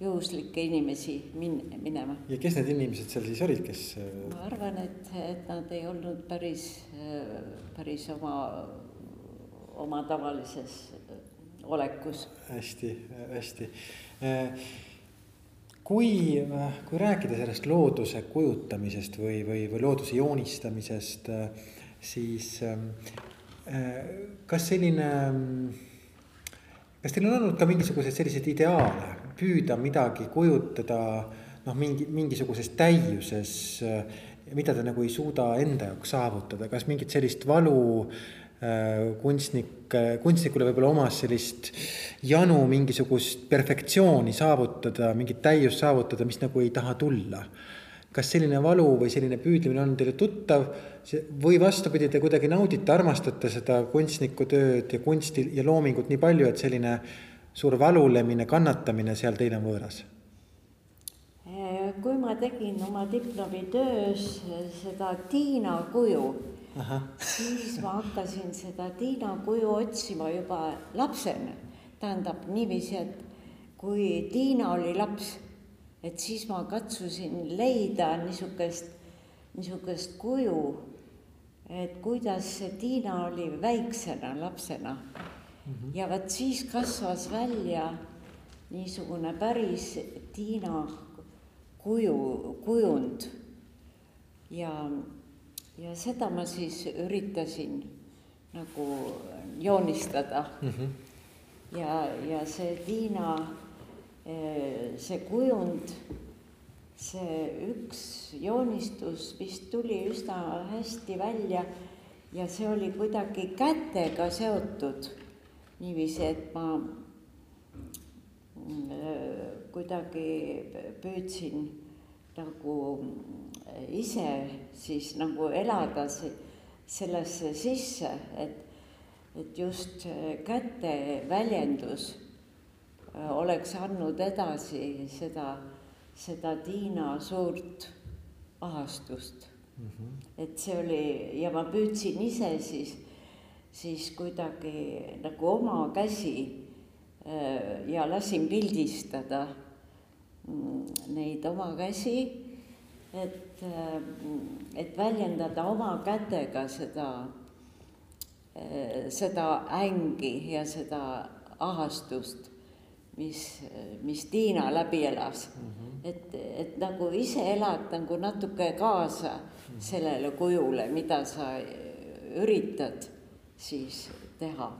juhuslikke inimesi min-, minema. ja kes need inimesed seal siis olid, kes? ma arvan, et, et nad ei olnud päris, päris oma, oma tavalises olekus. hästi, hästi kui, kui rääkida sellest looduse kujutamisest või, või, või looduse joonistamisest, siis kas selline, kas teil on olnud ka mingisuguseid selliseid ideaale, püüda midagi kujutada noh, mingi, mingisuguses täiuses, mida te nagu ei suuda enda jaoks saavutada, kas mingit sellist valu äh, Äh, kunstnik, kunstnikule võib-olla omas sellist janu mingisugust perfektsiooni saavutada, mingit täiust saavutada, mis nagu ei taha tulla. kas selline valu või selline püüdlemine on teile tuttav või vastupidi, te kuidagi naudite, armastate seda kunstniku tööd ja kunsti ja loomingut nii palju, et selline suur valulemine, kannatamine seal teile on võõras? kui ma tegin oma diplomitöös seda Tiina kuju, siis ma hakkasin seda Tiina kuju otsima juba lapsena. tähendab niiviisi, et kui Tiina oli laps, et siis ma katsusin leida niisugust, niisugust kuju, et kuidas see Tiina oli väiksena lapsena. Ja vot siis kasvas välja niisugune päris Tiina kuju, kujund. ja, ja seda ma siis üritasin nagu joonistada mm. -hmm. ja, ja see Tiina, see kujund, see üks joonistus vist tuli üsna hästi välja ja see oli kuidagi kätega seotud niiviisi, et ma kuidagi püüdsin nagu ise siis nagu elada sellesse sisse, et, et just käte väljendus oleks andnud edasi seda, seda Tiina suurt ahastust mm. -hmm. et see oli ja ma püüdsin ise siis, siis kuidagi nagu oma käsi Äh, ja lasin pildistada mm, neid oma käsi, et, äh, et väljendada oma kätega seda, äh, seda ängi ja seda ahastust, mis, mis Tiina läbi elas mm. -hmm. et, et nagu ise elad nagu natuke kaasa sellele kujule, mida sa üritad siis teha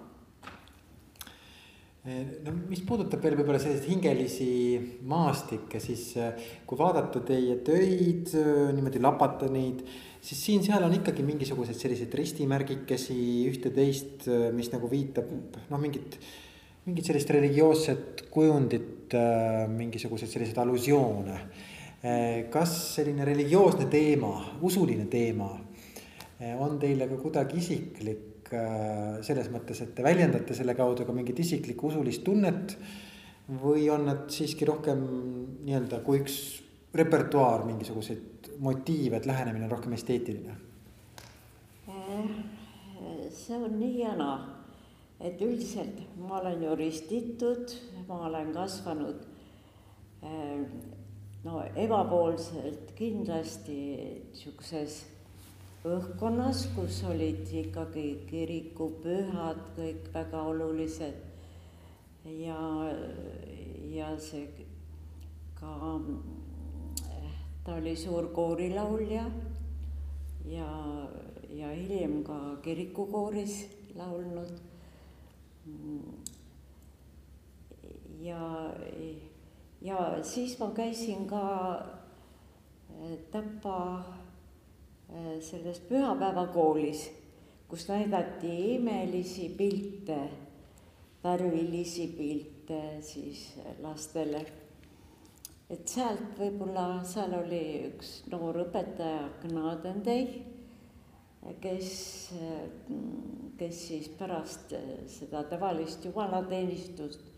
no mis puudutab veel võib-olla selliseid hingelisi maastikke, siis äh, kui vaadata teie töid, äh, niimoodi lapata neid, siis siin-seal on ikkagi mingisuguseid selliseid ristimärgikesi, ühte-teist, äh, mis nagu viitab noh, mingit, mingit sellist religioosset kujundit, mingisuguseid selliseid allusioone. kas selline religioosne teema, usuline teema on teile ka kuidagi isiklik? Äh, selles mõttes, et te väljendate selle kaudu ka mingit isiklikku usulist tunnet. või on nad siiski rohkem nii-öelda kui üks repertuaar mingisuguseid motiive, et lähenemine on rohkem esteetiline? Äh, see on nii ja naa, et üldiselt ma olen ju ristitud, ma olen kasvanud äh, no ebapoolselt kindlasti sihukeses õhkkonnas, kus olid ikkagi kirikupühad kõik väga olulised ja, ja see ka, ta oli suur koorilaulja ja, ja hiljem ka kirikukooris laulnud. ja, ja siis ma käisin ka Tapa selles pühapäevakoolis, kus näidati imelisi pilte, värvilisi pilte siis lastele. et sealt võib-olla, seal oli üks noor õpetaja, Gnadendei, kes, kes siis pärast seda tavalist jumalateenistust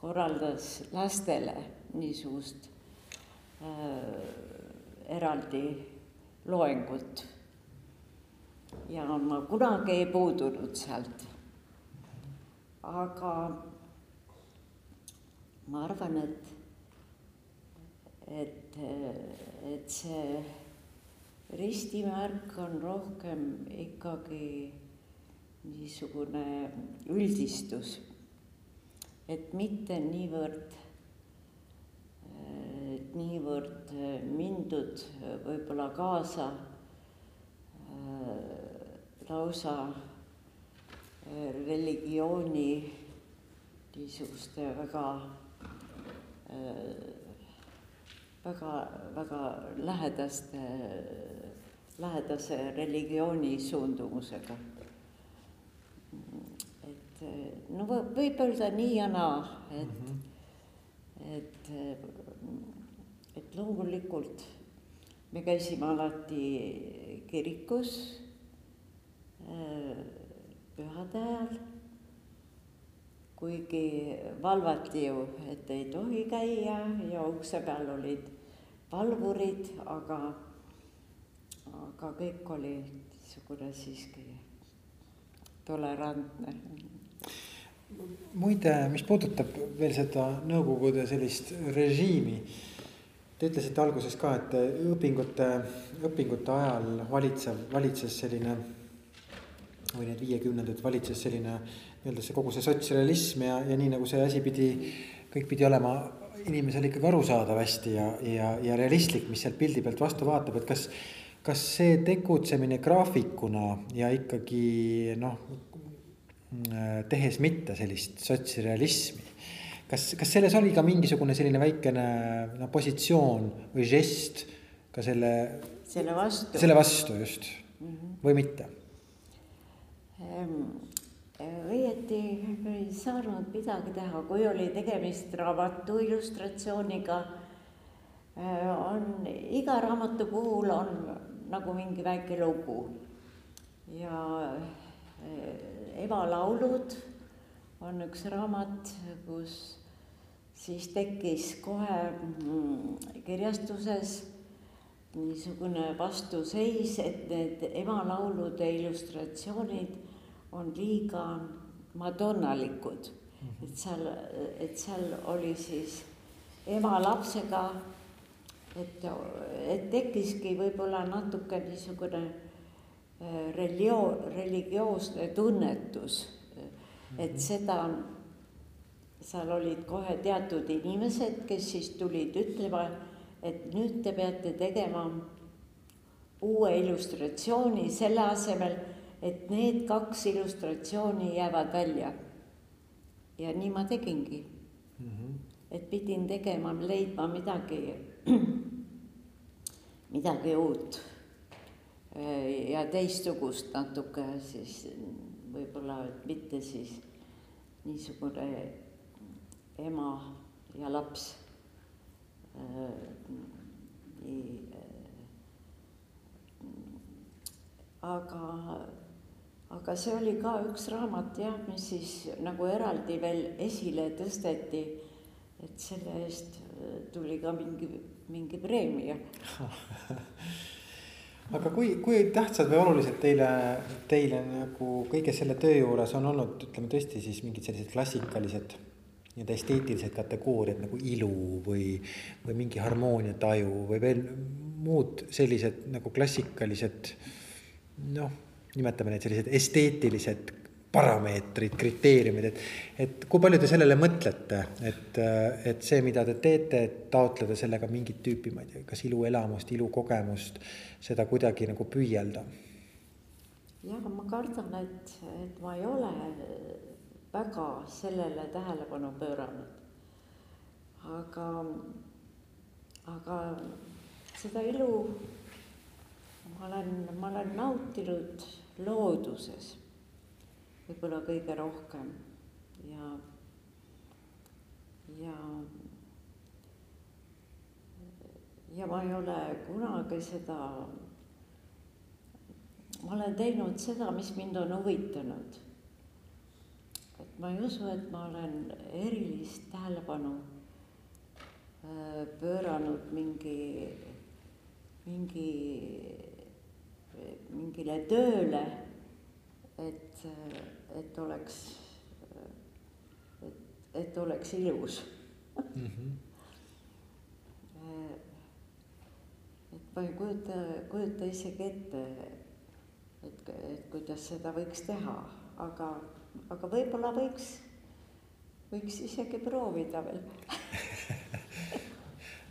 korraldas lastele niisugust äh, eraldi loengut. ja ma kunagi ei puudunud sealt. aga ma arvan, et, et, et see ristimärk on rohkem ikkagi niisugune üldistus, et mitte niivõrd niivõrd äh, mindud äh, võib-olla kaasa äh, lausa religiooni niisuguste väga, väga, väga lähedaste, lähedase religiooni suundumusega. et no võib öelda nii ja naa, et mm, -hmm. et et loomulikult me käisime alati kirikus äh, pühade ajal, kuigi valvati ju, et ei tohi käia ja ukse peal olid valvurid, aga, aga kõik oli niisugune siiski tolerantne. muide, mis puudutab veel seda Nõukogude sellist režiimi, te ütlesite alguses ka, et õpingute, õpingute ajal valitsev, valitses selline või need viiekümnendad valitses selline nii-öelda see kogu see sotsrealism ja, ja nii nagu see asi pidi, kõik pidi olema inimesele ikkagi arusaadav hästi ja, ja, ja realistlik, mis sealt pildi pealt vastu vaatab, et kas, kas see tegutsemine graafikuna ja ikkagi noh, tehes mitte sellist sotsrealismi, kas, kas selles oli ka mingisugune selline väikene no positsioon või žest ka selle, selle vastu, selle vastu just mm -hmm. või mitte? Ehm, õieti ei saanud midagi teha, kui oli tegemist raamatu illustratsiooniga, on iga raamatu puhul on nagu mingi väike lugu ja eh, Eva laulud on üks raamat, kus siis tekkis kohe mm, kirjastuses niisugune vastuseis, et need ema laulude illustratsioonid on liiga madonnalikud. et seal, et seal oli siis ema lapsega, et, et tekkiski võib-olla natuke niisugune äh, religio-, religioosne tunnetus, et seda, seal olid kohe teatud inimesed, kes siis tulid ütlema, et nüüd te peate tegema uue illustratsiooni selle asemel et need kaks illustratsiooni jäävad välja. ja nii ma tegingi mm. -hmm. et pidin tegema, leidma midagi, midagi uut ja teistsugust natuke siis võib-olla, et mitte siis niisugune ema ja laps äh,. nii äh,. aga aga see oli ka üks raamat jah, mis siis nagu eraldi veel esile tõsteti. et selle eest äh, tuli ka mingi, mingi preemia aga kui, kui tähtsad või olulised teile, teile nagu kõige selle töö juures on olnud, ütleme tõesti siis mingid sellised klassikalised nii-öelda esteetilised kategooriad nagu ilu või, või mingi harmooniataju või veel muud sellised nagu klassikalised noh nimetame neid sellised esteetilised parameetrid, kriteeriumid, et, et kui palju te sellele mõtlete, et, et see, mida te teete, et taotleda sellega mingit tüüpi, ma ei tea, kas iluelamust, ilukogemust, seda kuidagi nagu püüelda? jah, ma kardan, et, et ma ei ole väga sellele tähelepanu pööranud. aga, aga seda ilu ma olen, ma olen nautinud looduses võib-olla kõige rohkem ja, ja, ja ma ei ole kunagi seda, ma olen teinud seda, mis mind on huvitanud. Ma ei usu, et ma olen erilist tähelepanu äh, pööranud mingi, mingi mingile tööle, et, et oleks, et, et oleks ilus mm. -hmm. et ma ei kujuta, kujuta isegi ette, et, et kuidas seda võiks teha, aga, aga võib-olla võiks, võiks isegi proovida veel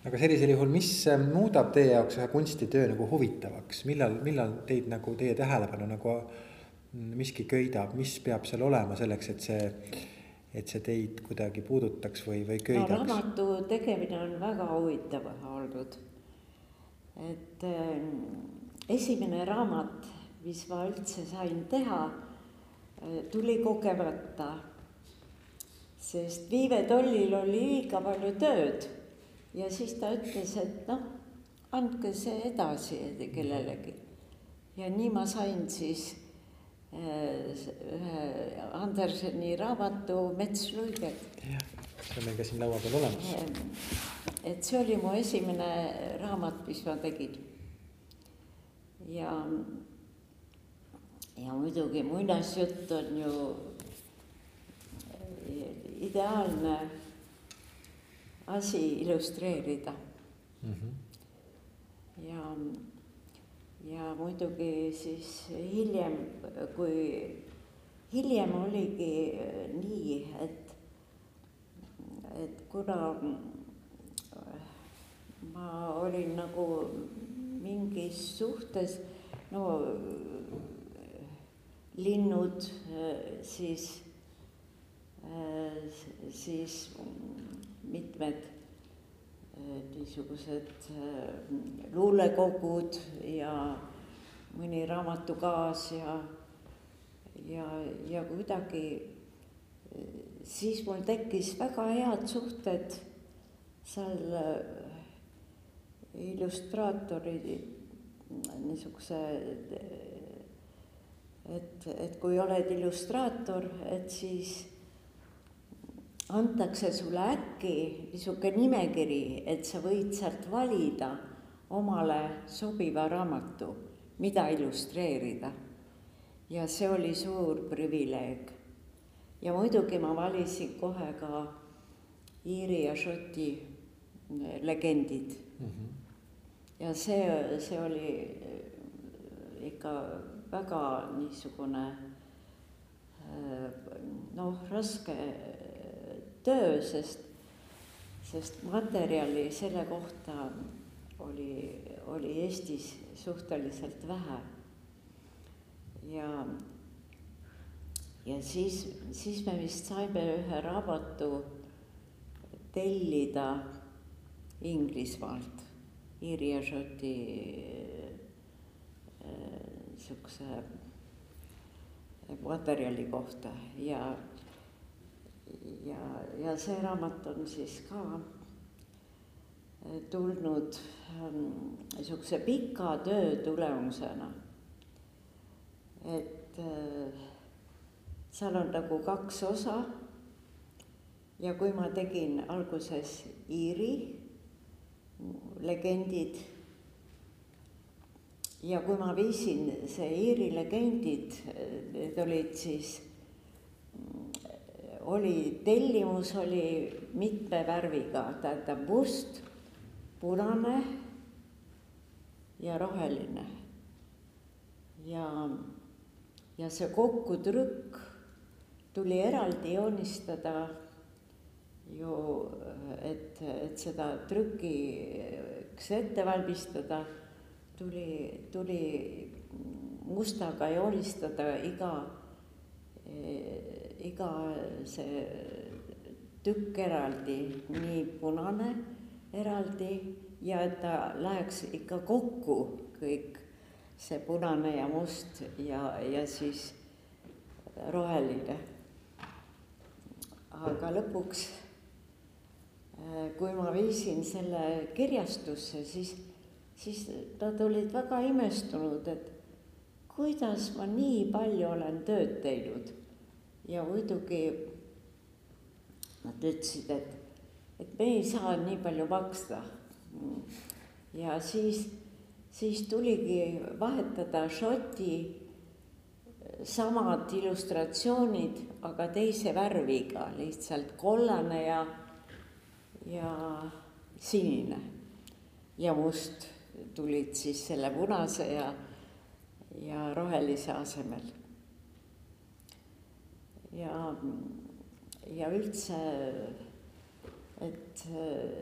aga sellisel juhul, mis äh, muudab teie jaoks ühe kunstitöö nagu huvitavaks, millal, millal teid nagu teie tähelepanu nagu mm, miski köidab, mis peab seal olema selleks, et see, et see teid kuidagi puudutaks või, või köidaks no,? raamatu tegemine on väga huvitav olnud. et äh, esimene raamat, mis ma üldse sain teha tuli kogemata. sest Viive Tollil oli liiga palju tööd ja siis ta ütles, et noh, andke see edasi kellelegi. ja nii ma sain siis äh, ühe Anderseni raamatu Metsluiged. see on meil ka siin laua peal olemas. et see oli mu esimene raamat, mis ma tegin. ja, ja muidugi muinasjutt on ju ideaalne asi illustreerida mm. -hmm. ja, ja muidugi siis hiljem, kui hiljem oligi nii, et, et kuna ma olin nagu mingis suhtes, no linnud, siis, siis mitmed äh, niisugused äh, luulekogud ja mõni raamatukaas ja, ja, ja kuidagi äh, siis mul tekkis väga head suhted seal illustraatori niisuguse, et, et kui oled illustraator, et siis antakse sulle äkki niisugune nimekiri, et sa võid sealt valida omale sobiva raamatu, mida illustreerida. ja see oli suur privileeg. ja muidugi ma valisin kohe ka Iiri ja Šoti eh, legendid mm. -hmm. ja see, see oli eh, ikka väga niisugune eh, noh, raske töö, sest, sest materjali selle kohta oli, oli Eestis suhteliselt vähe. ja, ja siis, siis me vist saime ühe raamatu tellida Inglismaalt, Iiri ja Šoti niisuguse materjali kohta ja ja, ja see raamat on siis ka eh, tulnud niisuguse ähm, pika töö tulemusena. et äh, seal on nagu kaks osa. ja kui ma tegin alguses Iiri legendid ja kui ma viisin see Iiri legendid, need olid siis oli, tellimus oli mitme värviga, tähendab must, punane ja roheline. ja, ja see kokkutrükk tuli eraldi joonistada ju, et, et seda trükiks ette valmistada, tuli, tuli mustaga joonistada iga iga see tükk eraldi, nii punane eraldi ja et ta läheks ikka kokku kõik, see punane ja must ja, ja siis roheline. aga lõpuks, äh, kui ma viisin selle kirjastusse, siis, siis nad olid väga imestunud, et kuidas ma nii palju olen tööd teinud ja muidugi nad ütlesid, et, et me ei saa nii palju maksta. ja siis, siis tuligi vahetada Šoti samad illustratsioonid, aga teise värviga, lihtsalt kollane ja, ja sinine ja must tulid siis selle punase ja, ja rohelise asemel ja, ja üldse, et,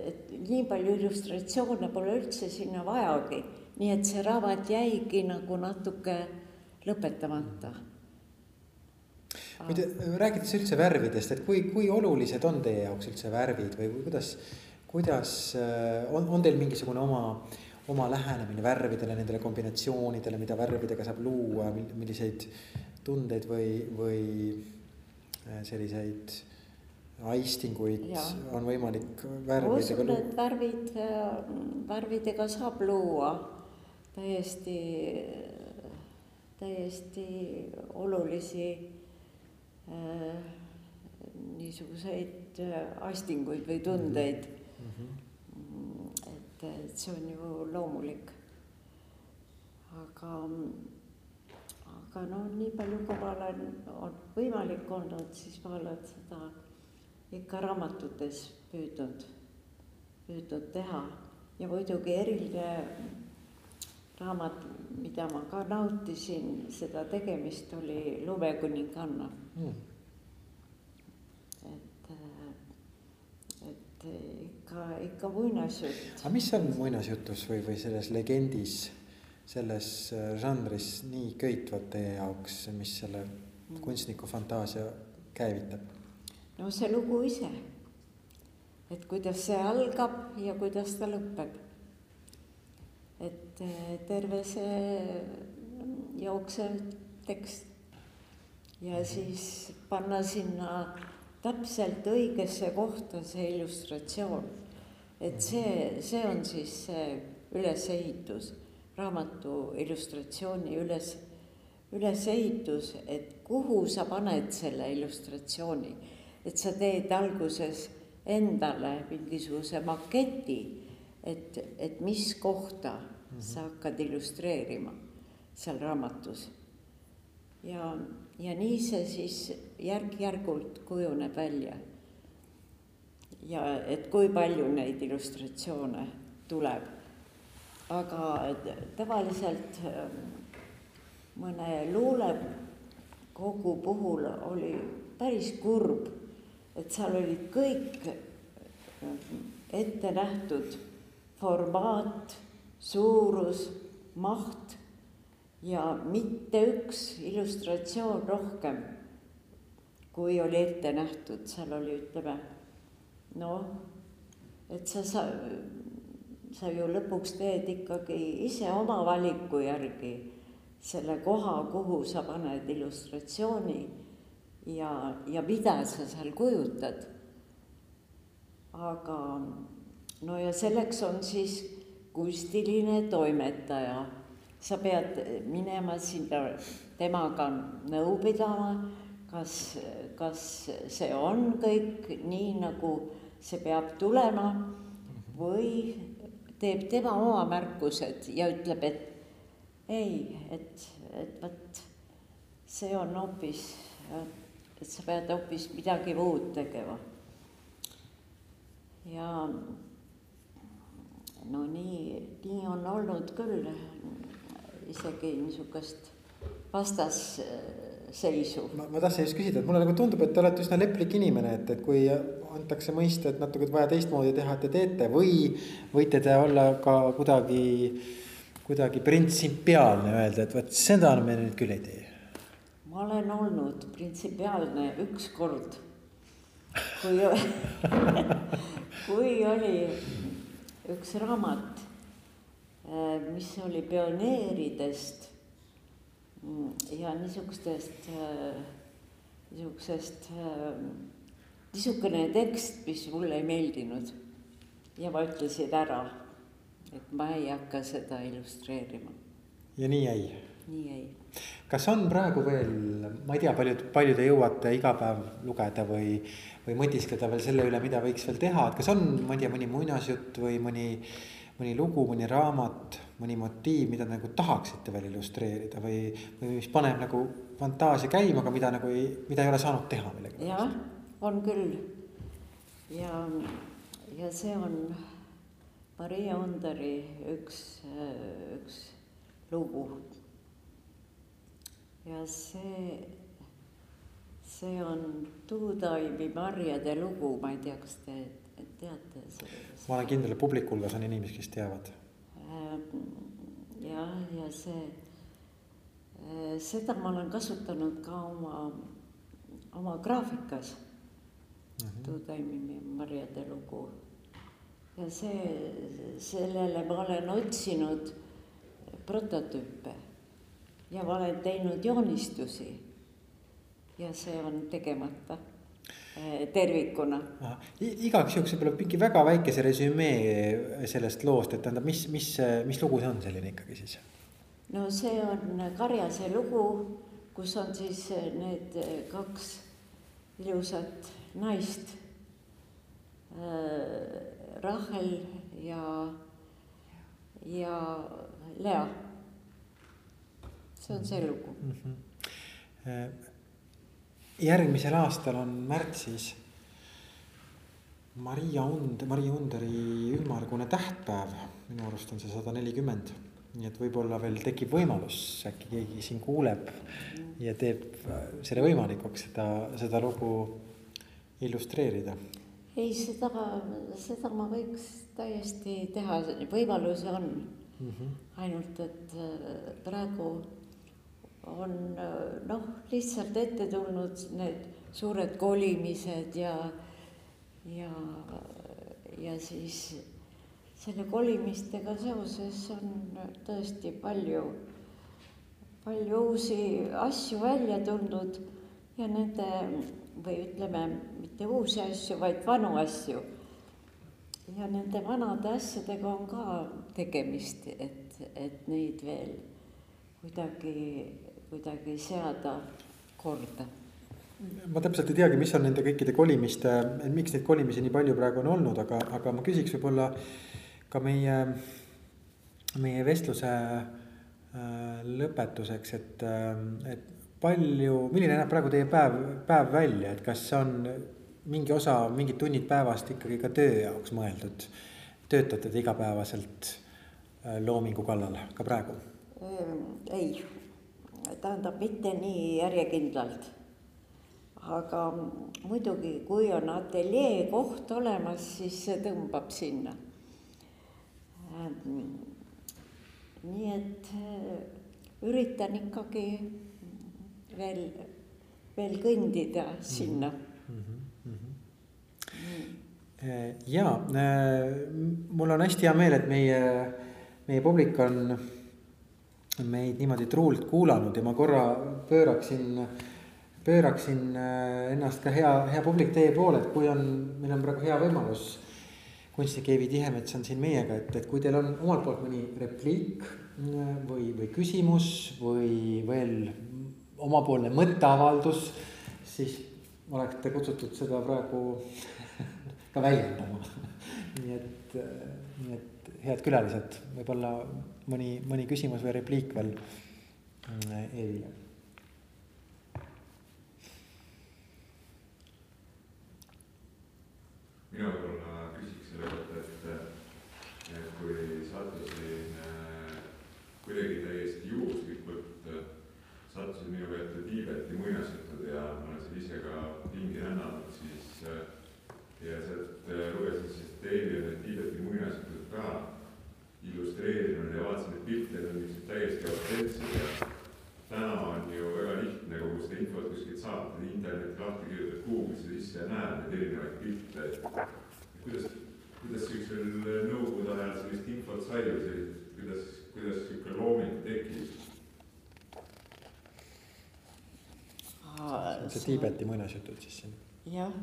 et nii palju illustratsioone pole üldse sinna vajagi, nii et see raamat jäigi nagu natuke lõpetamata. muide, rääkides üldse värvidest, et kui, kui olulised on teie jaoks üldse värvid või kuidas, kuidas on, on teil mingisugune oma oma lähenemine värvidele, nendele kombinatsioonidele, mida värvidega saab luua, milliseid tundeid või, või Äh, selliseid aistinguid ja. on võimalik värvidega luua? värvid, äh, värvidega saab luua täiesti, täiesti olulisi äh, niisuguseid äh, astinguid või tundeid mm. -hmm. Et, et see on ju loomulik. aga, aga noh, nii palju, kui ma olen, on võimalik olnud, siis ma olen seda ikka raamatutes püüdnud, püüdnud teha. Ja muidugi eriline raamat, mida ma ka nautisin, seda tegemist oli Lumekuninganna mm.. et, et ikka, ikka muinasjutt. aga mis on muinasjutus või, või selles legendis, selles äh, žanris nii köitvat teie jaoks, mis selle kunstniku fantaasia käivitab? no see lugu ise, et kuidas see algab ja kuidas ta lõpeb et eh, terve see jooksev tekst ja siis panna sinna täpselt õigesse kohta see illustratsioon. et see, see on siis see ülesehitus, raamatu illustratsiooni üles, ülesehitus, et kuhu sa paned selle illustratsiooni. et sa teed alguses endale mingisuguse maketi et, et mis kohta mm -hmm. sa hakkad illustreerima seal raamatus. Ja, ja nii see siis järk-järgult kujuneb välja. ja et kui palju neid illustratsioone tuleb. aga tavaliselt ähm, mõne luulekogu puhul oli päris kurb, et seal olid kõik ähm, ette nähtud formaat, suurus, maht ja mitte üks illustratsioon rohkem, kui oli ette nähtud, seal oli, ütleme, noh, et sa, sa, sa ju lõpuks teed ikkagi ise oma valiku järgi selle koha, kuhu sa paned illustratsiooni ja, ja mida sa seal kujutad. aga no ja selleks on siis kunstiline toimetaja. Sa pead minema sinna temaga nõu pidama, kas, kas see on kõik nii, nagu see peab tulema või teeb tema oma märkused ja ütleb, et ei, et, et vot see on hoopis, et sa pead hoopis midagi muud tegema. ja no nii, nii on olnud küll isegi niisugust vastasseisu. ma, ma tahtsin just küsida, et mulle nagu tundub, et te olete üsna leplik inimene, et, et kui antakse mõista, et natuke vaja teistmoodi teha, et te teete või võite te olla ka kuidagi, kuidagi printsipiaalne, öelda, et vot seda me nüüd küll ei tee. ma olen olnud printsipiaalne üks kord, kui kui oli üks raamat, mis oli pioneeridest mm, ja niisugustest, äh, niisugusest, äh, niisugune tekst, mis mulle ei meeldinud. ja ma ütlesin ära, et ma ei hakka seda illustreerima. ja nii jäi? nii jäi. kas on praegu veel, ma ei tea, palju, palju te jõuate iga päev lugeda või või mõtiskleda veel selle üle, mida võiks veel teha, et kas on, ma ei tea, mõni muinasjutt või mõni, mõni lugu, mõni raamat, mõni motiiv, mida nagu tahaksite veel illustreerida või, või mis paneb nagu fantaasia käima, aga mida nagu ei, mida ei ole saanud teha millegipärast? jah, on küll. ja, ja see on Maria Underi üks, üks lugu. ja see see on Tuutaimi marjade lugu, ma ei tea, kas te teate? Ma olen kindel, et publiku hulgas on inimesi, kes teavad. Ähm, jah, ja see, äh, seda ma olen kasutanud ka oma, oma graafikas mm -hmm.. Tuutaimi marjade lugu. ja see, sellele ma olen otsinud prototüüpe ja ma olen teinud joonistusi ja see on tegemata tervikuna. igaks juhuks võib-olla mingi väga väikese resümee sellest loost, et tähendab, mis, mis, mis lugu see on selline ikkagi siis? no see on Karjase lugu, kus on siis need kaks ilusat naist äh,. Rahel ja, ja Lea. see on see lugu mm. -hmm. Järgmisel aastal on märtsis Maria Und-, Maria Underi ümmargune tähtpäev, minu arust on see sada nelikümmend. nii et võib-olla veel tekib võimalus, äkki keegi siin kuuleb ja teeb selle võimalikuks seda, seda lugu illustreerida. ei, seda, seda ma võiks täiesti teha, võimalus on mm. -hmm. ainult, et äh, praegu on noh, lihtsalt ette tulnud need suured kolimised ja ja, ja siis selle kolimistega seoses on tõesti palju, palju uusi asju välja tulnud ja nende või ütleme, mitte uusi asju, vaid vanu asju. ja nende vanade asjadega on ka tegemist, et, et neid veel kuidagi, kuidagi seada korda ma täpselt ei teagi, mis on nende kõikide kolimiste, miks neid kolimisi nii palju praegu on olnud, aga, aga ma küsiks võib-olla ka meie, meie vestluse äh, lõpetuseks, et, äh, et palju, milline näeb praegu teie päev, päev välja, et kas on mingi osa, mingid tunnid päevast ikkagi ka töö jaoks mõeldud? töötate te igapäevaselt äh, loomingu kallal ka praegu? ei, tähendab mitte nii järjekindlalt aga muidugi, kui on ateljee koht olemas, siis see tõmbab sinna. Nii et äh, üritan ikkagi veel, veel kõndida sinna mm. -hmm. Mm. ja äh, mul on hästi hea meel, et meie, meie publik on meid niimoodi truult kuulanud ja ma korra pööraksin pööraksin äh, ennast ka hea, hea publik teie poole, et kui on, meil on praegu hea võimalus. kunstnik Eivi Tihemets on siin meiega, et, et kui teil on omalt poolt mõni repliik äh, või, või küsimus või veel omapoolne mõtteavaldus, siis olete kutsutud seda praegu ka väljendama nii et, äh, nii et head külalised, võib-olla mõni, mõni küsimus või repliik veel Eevile mina võib-olla küsiks selle kohta, et, et kui sattusin äh, kuidagi täiesti juhuslikult, äh, sattusin minu kätte Tiibeti muinasjutud ja ma olen seal ise ka pingi rännanud, siis äh, ja sealt lugesin siis, on need Tiibeti muinasjutud ka illustreerinud ja vaatasin, et pilte on niisugused täiesti autentsed ja täna on ju väga lihtne kogu seda infot kuskilt saata, internet lahti kirjutad Google'isse sisse ja näed neid erinevaid pilte, et kuidas, kuidas siuksel nõukogude ajal sellist infot sai või sellist, kuidas, kuidas sihuke looming tekib? see Tiibeti muinasjutud siis siin. jah,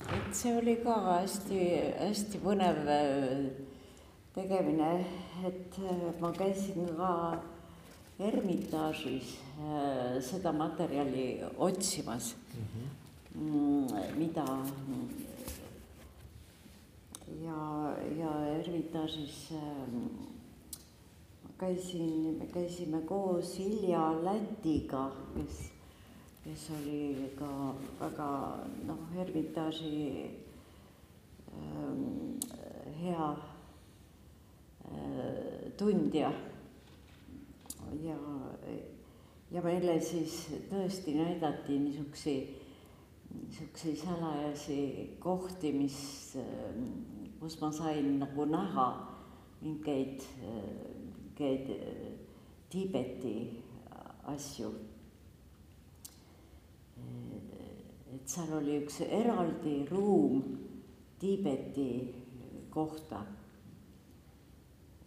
et see oli ka hästi-hästi põnev äh, tegemine, et ma käisin ka Ermitaažis äh, seda materjali otsimas mm, -hmm. mida ja, ja Ermitaažis äh, käisin, me käisime koos Ilja Lätiga, kes, kes oli ka väga noh, Ermitaaži äh, hea tundja ja, ja meile siis tõesti näidati niisuguseid, niisuguseid salajasi kohti, mis, kus ma sain nagu näha mingeid, mingeid Tiibeti asju. et seal oli üks eraldi ruum Tiibeti kohta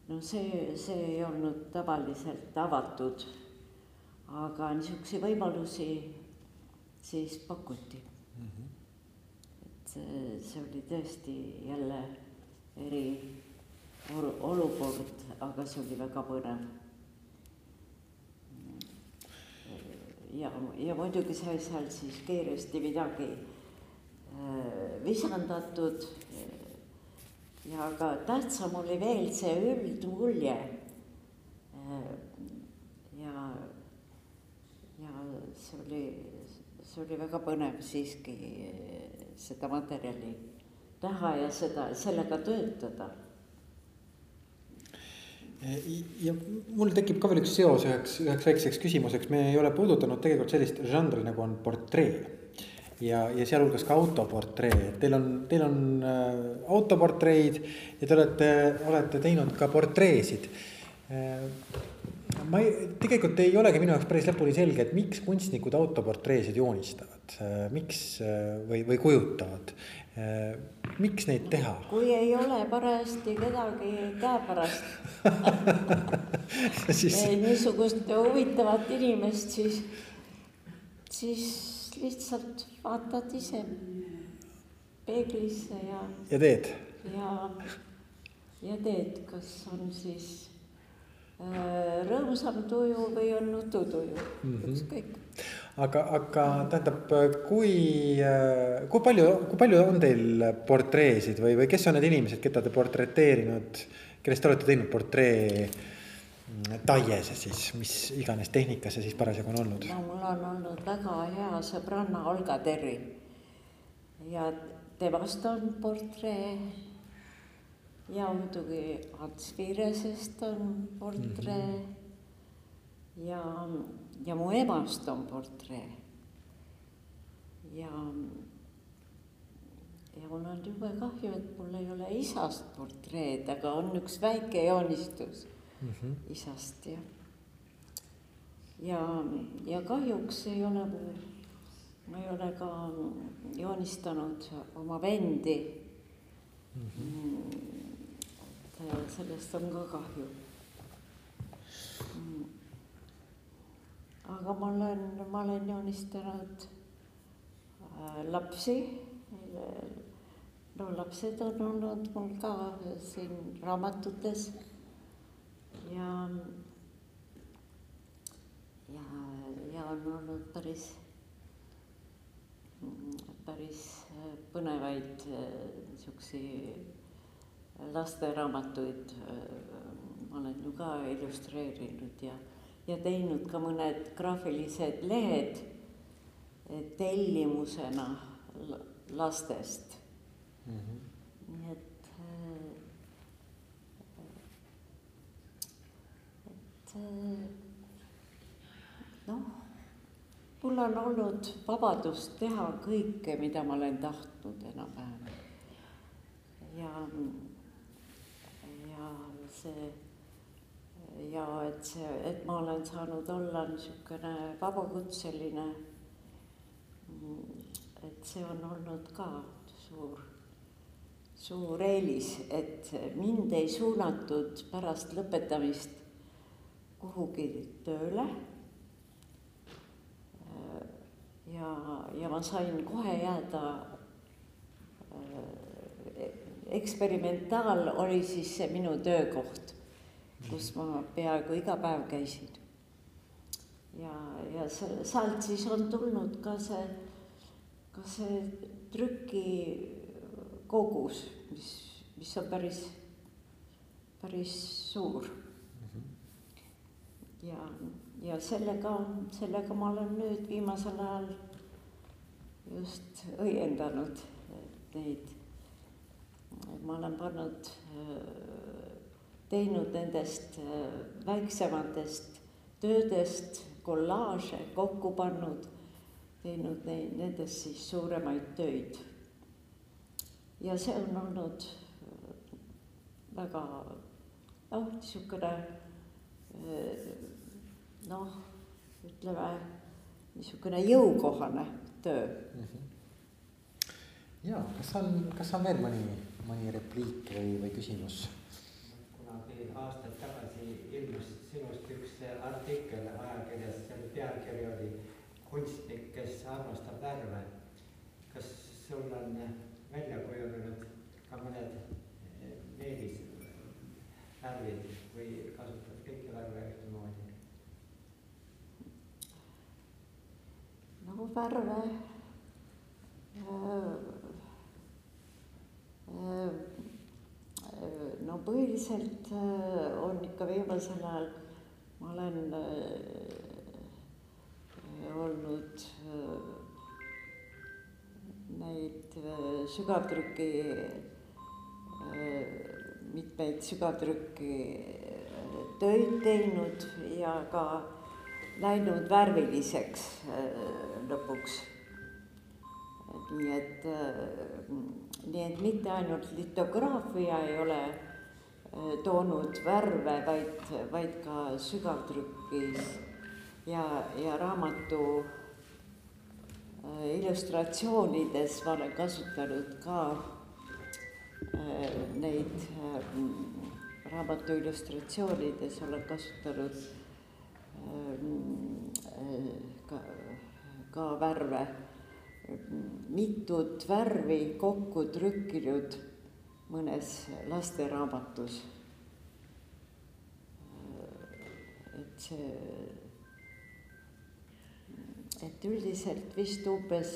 no see, see ei olnud tavaliselt avatud, aga niisuguseid võimalusi siis pakuti mm. -hmm. et see, see oli tõesti jälle eri olukord, aga see oli väga põnev. ja, ja muidugi sai seal siis kiiresti midagi äh, visandatud. Ja aga tähtsam oli veel see üldmulje. Ja, ja see oli, see oli väga põnev siiski seda materjali näha ja seda, sellega töötada ja mul tekib ka veel üks seos üheks, üheks väikseks küsimuseks, me ei ole puudutanud tegelikult sellist žanri nagu on portree. Ja, ja sealhulgas ka autoportree, teil on, teil on äh, autoportreid ja te olete, olete teinud ka portreesid äh, ma ei, tegelikult ei olegi minu jaoks päris lõpuni selge, et miks kunstnikud autoportreesid joonistavad, äh, miks või, või kujutavad. Miks neid teha? kui ei ole parajasti kedagi käepärast siis... niisugust huvitavat inimest, siis, siis lihtsalt vaatad ise peeglisse ja. ja teed? ja, ja teed, kas on siis äh, rõõmsam tuju või on nututuju mm, -hmm. ükskõik aga, aga tähendab, kui, kui palju, kui palju on teil portreesid või, või kes on need inimesed, keda te portreteerinud, kellest te olete teinud portree mm, taiese siis, mis iganes tehnika see siis parasjagu on olnud? no mul on olnud väga hea sõbranna Olga Terri ja temast on portree ja muidugi Ants Viiresest on portree mm -hmm. ja ja mu emast on portree. ja, ja mul on jube kahju, et mul ei ole isast portreed, aga on üks väike joonistus mm -hmm. isast ja, ja, ja kahjuks ei ole ma ei ole ka joonistanud oma vendi mm. -hmm. et sellest on ka kahju aga ma olen, ma olen joonistanud äh, lapsi. no lapsed on olnud mul ka siin raamatutes ja, ja, ja on olnud päris, päris põnevaid niisuguseid lasteraamatuid ma olen ju ka illustreerinud ja ja teinud ka mõned graafilised lehed tellimusena lastest mm. -hmm. nii et, et noh, mul on olnud vabadust teha kõike, mida ma olen tahtnud enam-vähem. ja, ja see ja et see, et ma olen saanud olla niisugune vabakutseline. et see on olnud ka suur, suur eelis, et mind ei suunatud pärast lõpetamist kuhugi tööle. ja, ja ma sain kohe jääda eksperimentaal oli siis see minu töökoht kus ma peaaegu iga päev käisin. ja, ja see, sealt siis on tulnud ka see, ka see trükikogus, mis, mis on päris, päris suur. Ja, ja sellega, sellega ma olen nüüd viimasel ajal just õiendanud neid. ma olen pannud teinud nendest äh, väiksematest töödest kollaaže kokku pannud, teinud neid, nendest siis suuremaid töid. ja see on olnud äh, väga noh, niisugune äh, noh, ütleme niisugune jõukohane töö mm. -hmm. ja kas on, kas on veel mõni, mõni repliik või, või küsimus? aastaid tagasi ilmus sinust üks artikkel ajakirjas, selle pealkiri oli kunstnik, kes armastab värve. kas sul on välja kujunenud ka mõned meelisvärvid või kasutad kõiki värve ühtemoodi? värve äh, äh, no põhiliselt äh, on ikka viimasel ajal, ma olen olnud neid sügavtrüki, mitmeid sügavtrüki töid teinud ja ka läinud värviliseks lõpuks. nii et, nii et mitte ainult litograafia ei ole toonud värve, vaid, vaid ka sügavtrükis ja, ja raamatu illustratsioonides ma olen kasutanud ka neid raamatu illustratsioonides olen kasutanud ka, ka värve, mitut värvi kokku trükkinud mõnes lasteraamatus. et see, et üldiselt vist umbes,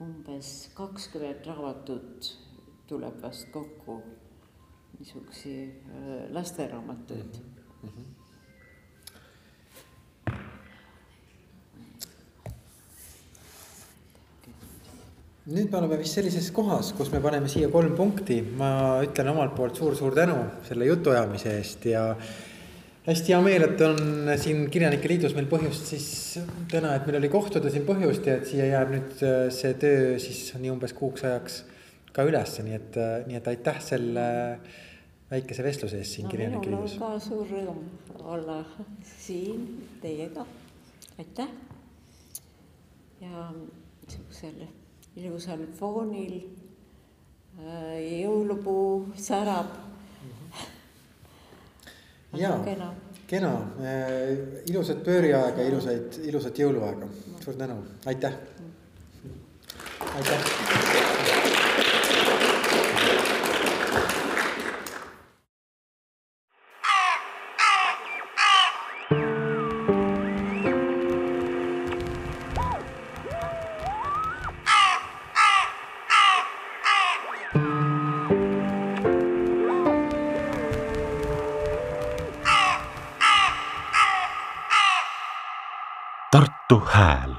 umbes kakskümmend raamatut tuleb vast kokku niisuguseid lasteraamatuid mm. -hmm. nüüd me oleme vist sellises kohas, kus me paneme siia kolm punkti, ma ütlen omalt poolt suur-suur tänu selle jutuajamise eest ja hästi hea meel, et on siin Kirjanike Liidus meil põhjust siis täna, et meil oli kohtuda siin põhjust ja et siia jääb nüüd äh, see töö siis nii umbes kuuks ajaks ka ülesse, nii et, äh, nii et aitäh selle väikese vestluse eest siin no, Kirjanike Liidus. ka suur rõõm olla siin teiega, aitäh. ja niisugusel ilusal foonil äh, jõulupuu särab. ja kena, kena., äh, ilusat pööriaega, ilusaid, ilusat jõuluaega, suur tänu, aitäh. aitäh. Tartu Hääl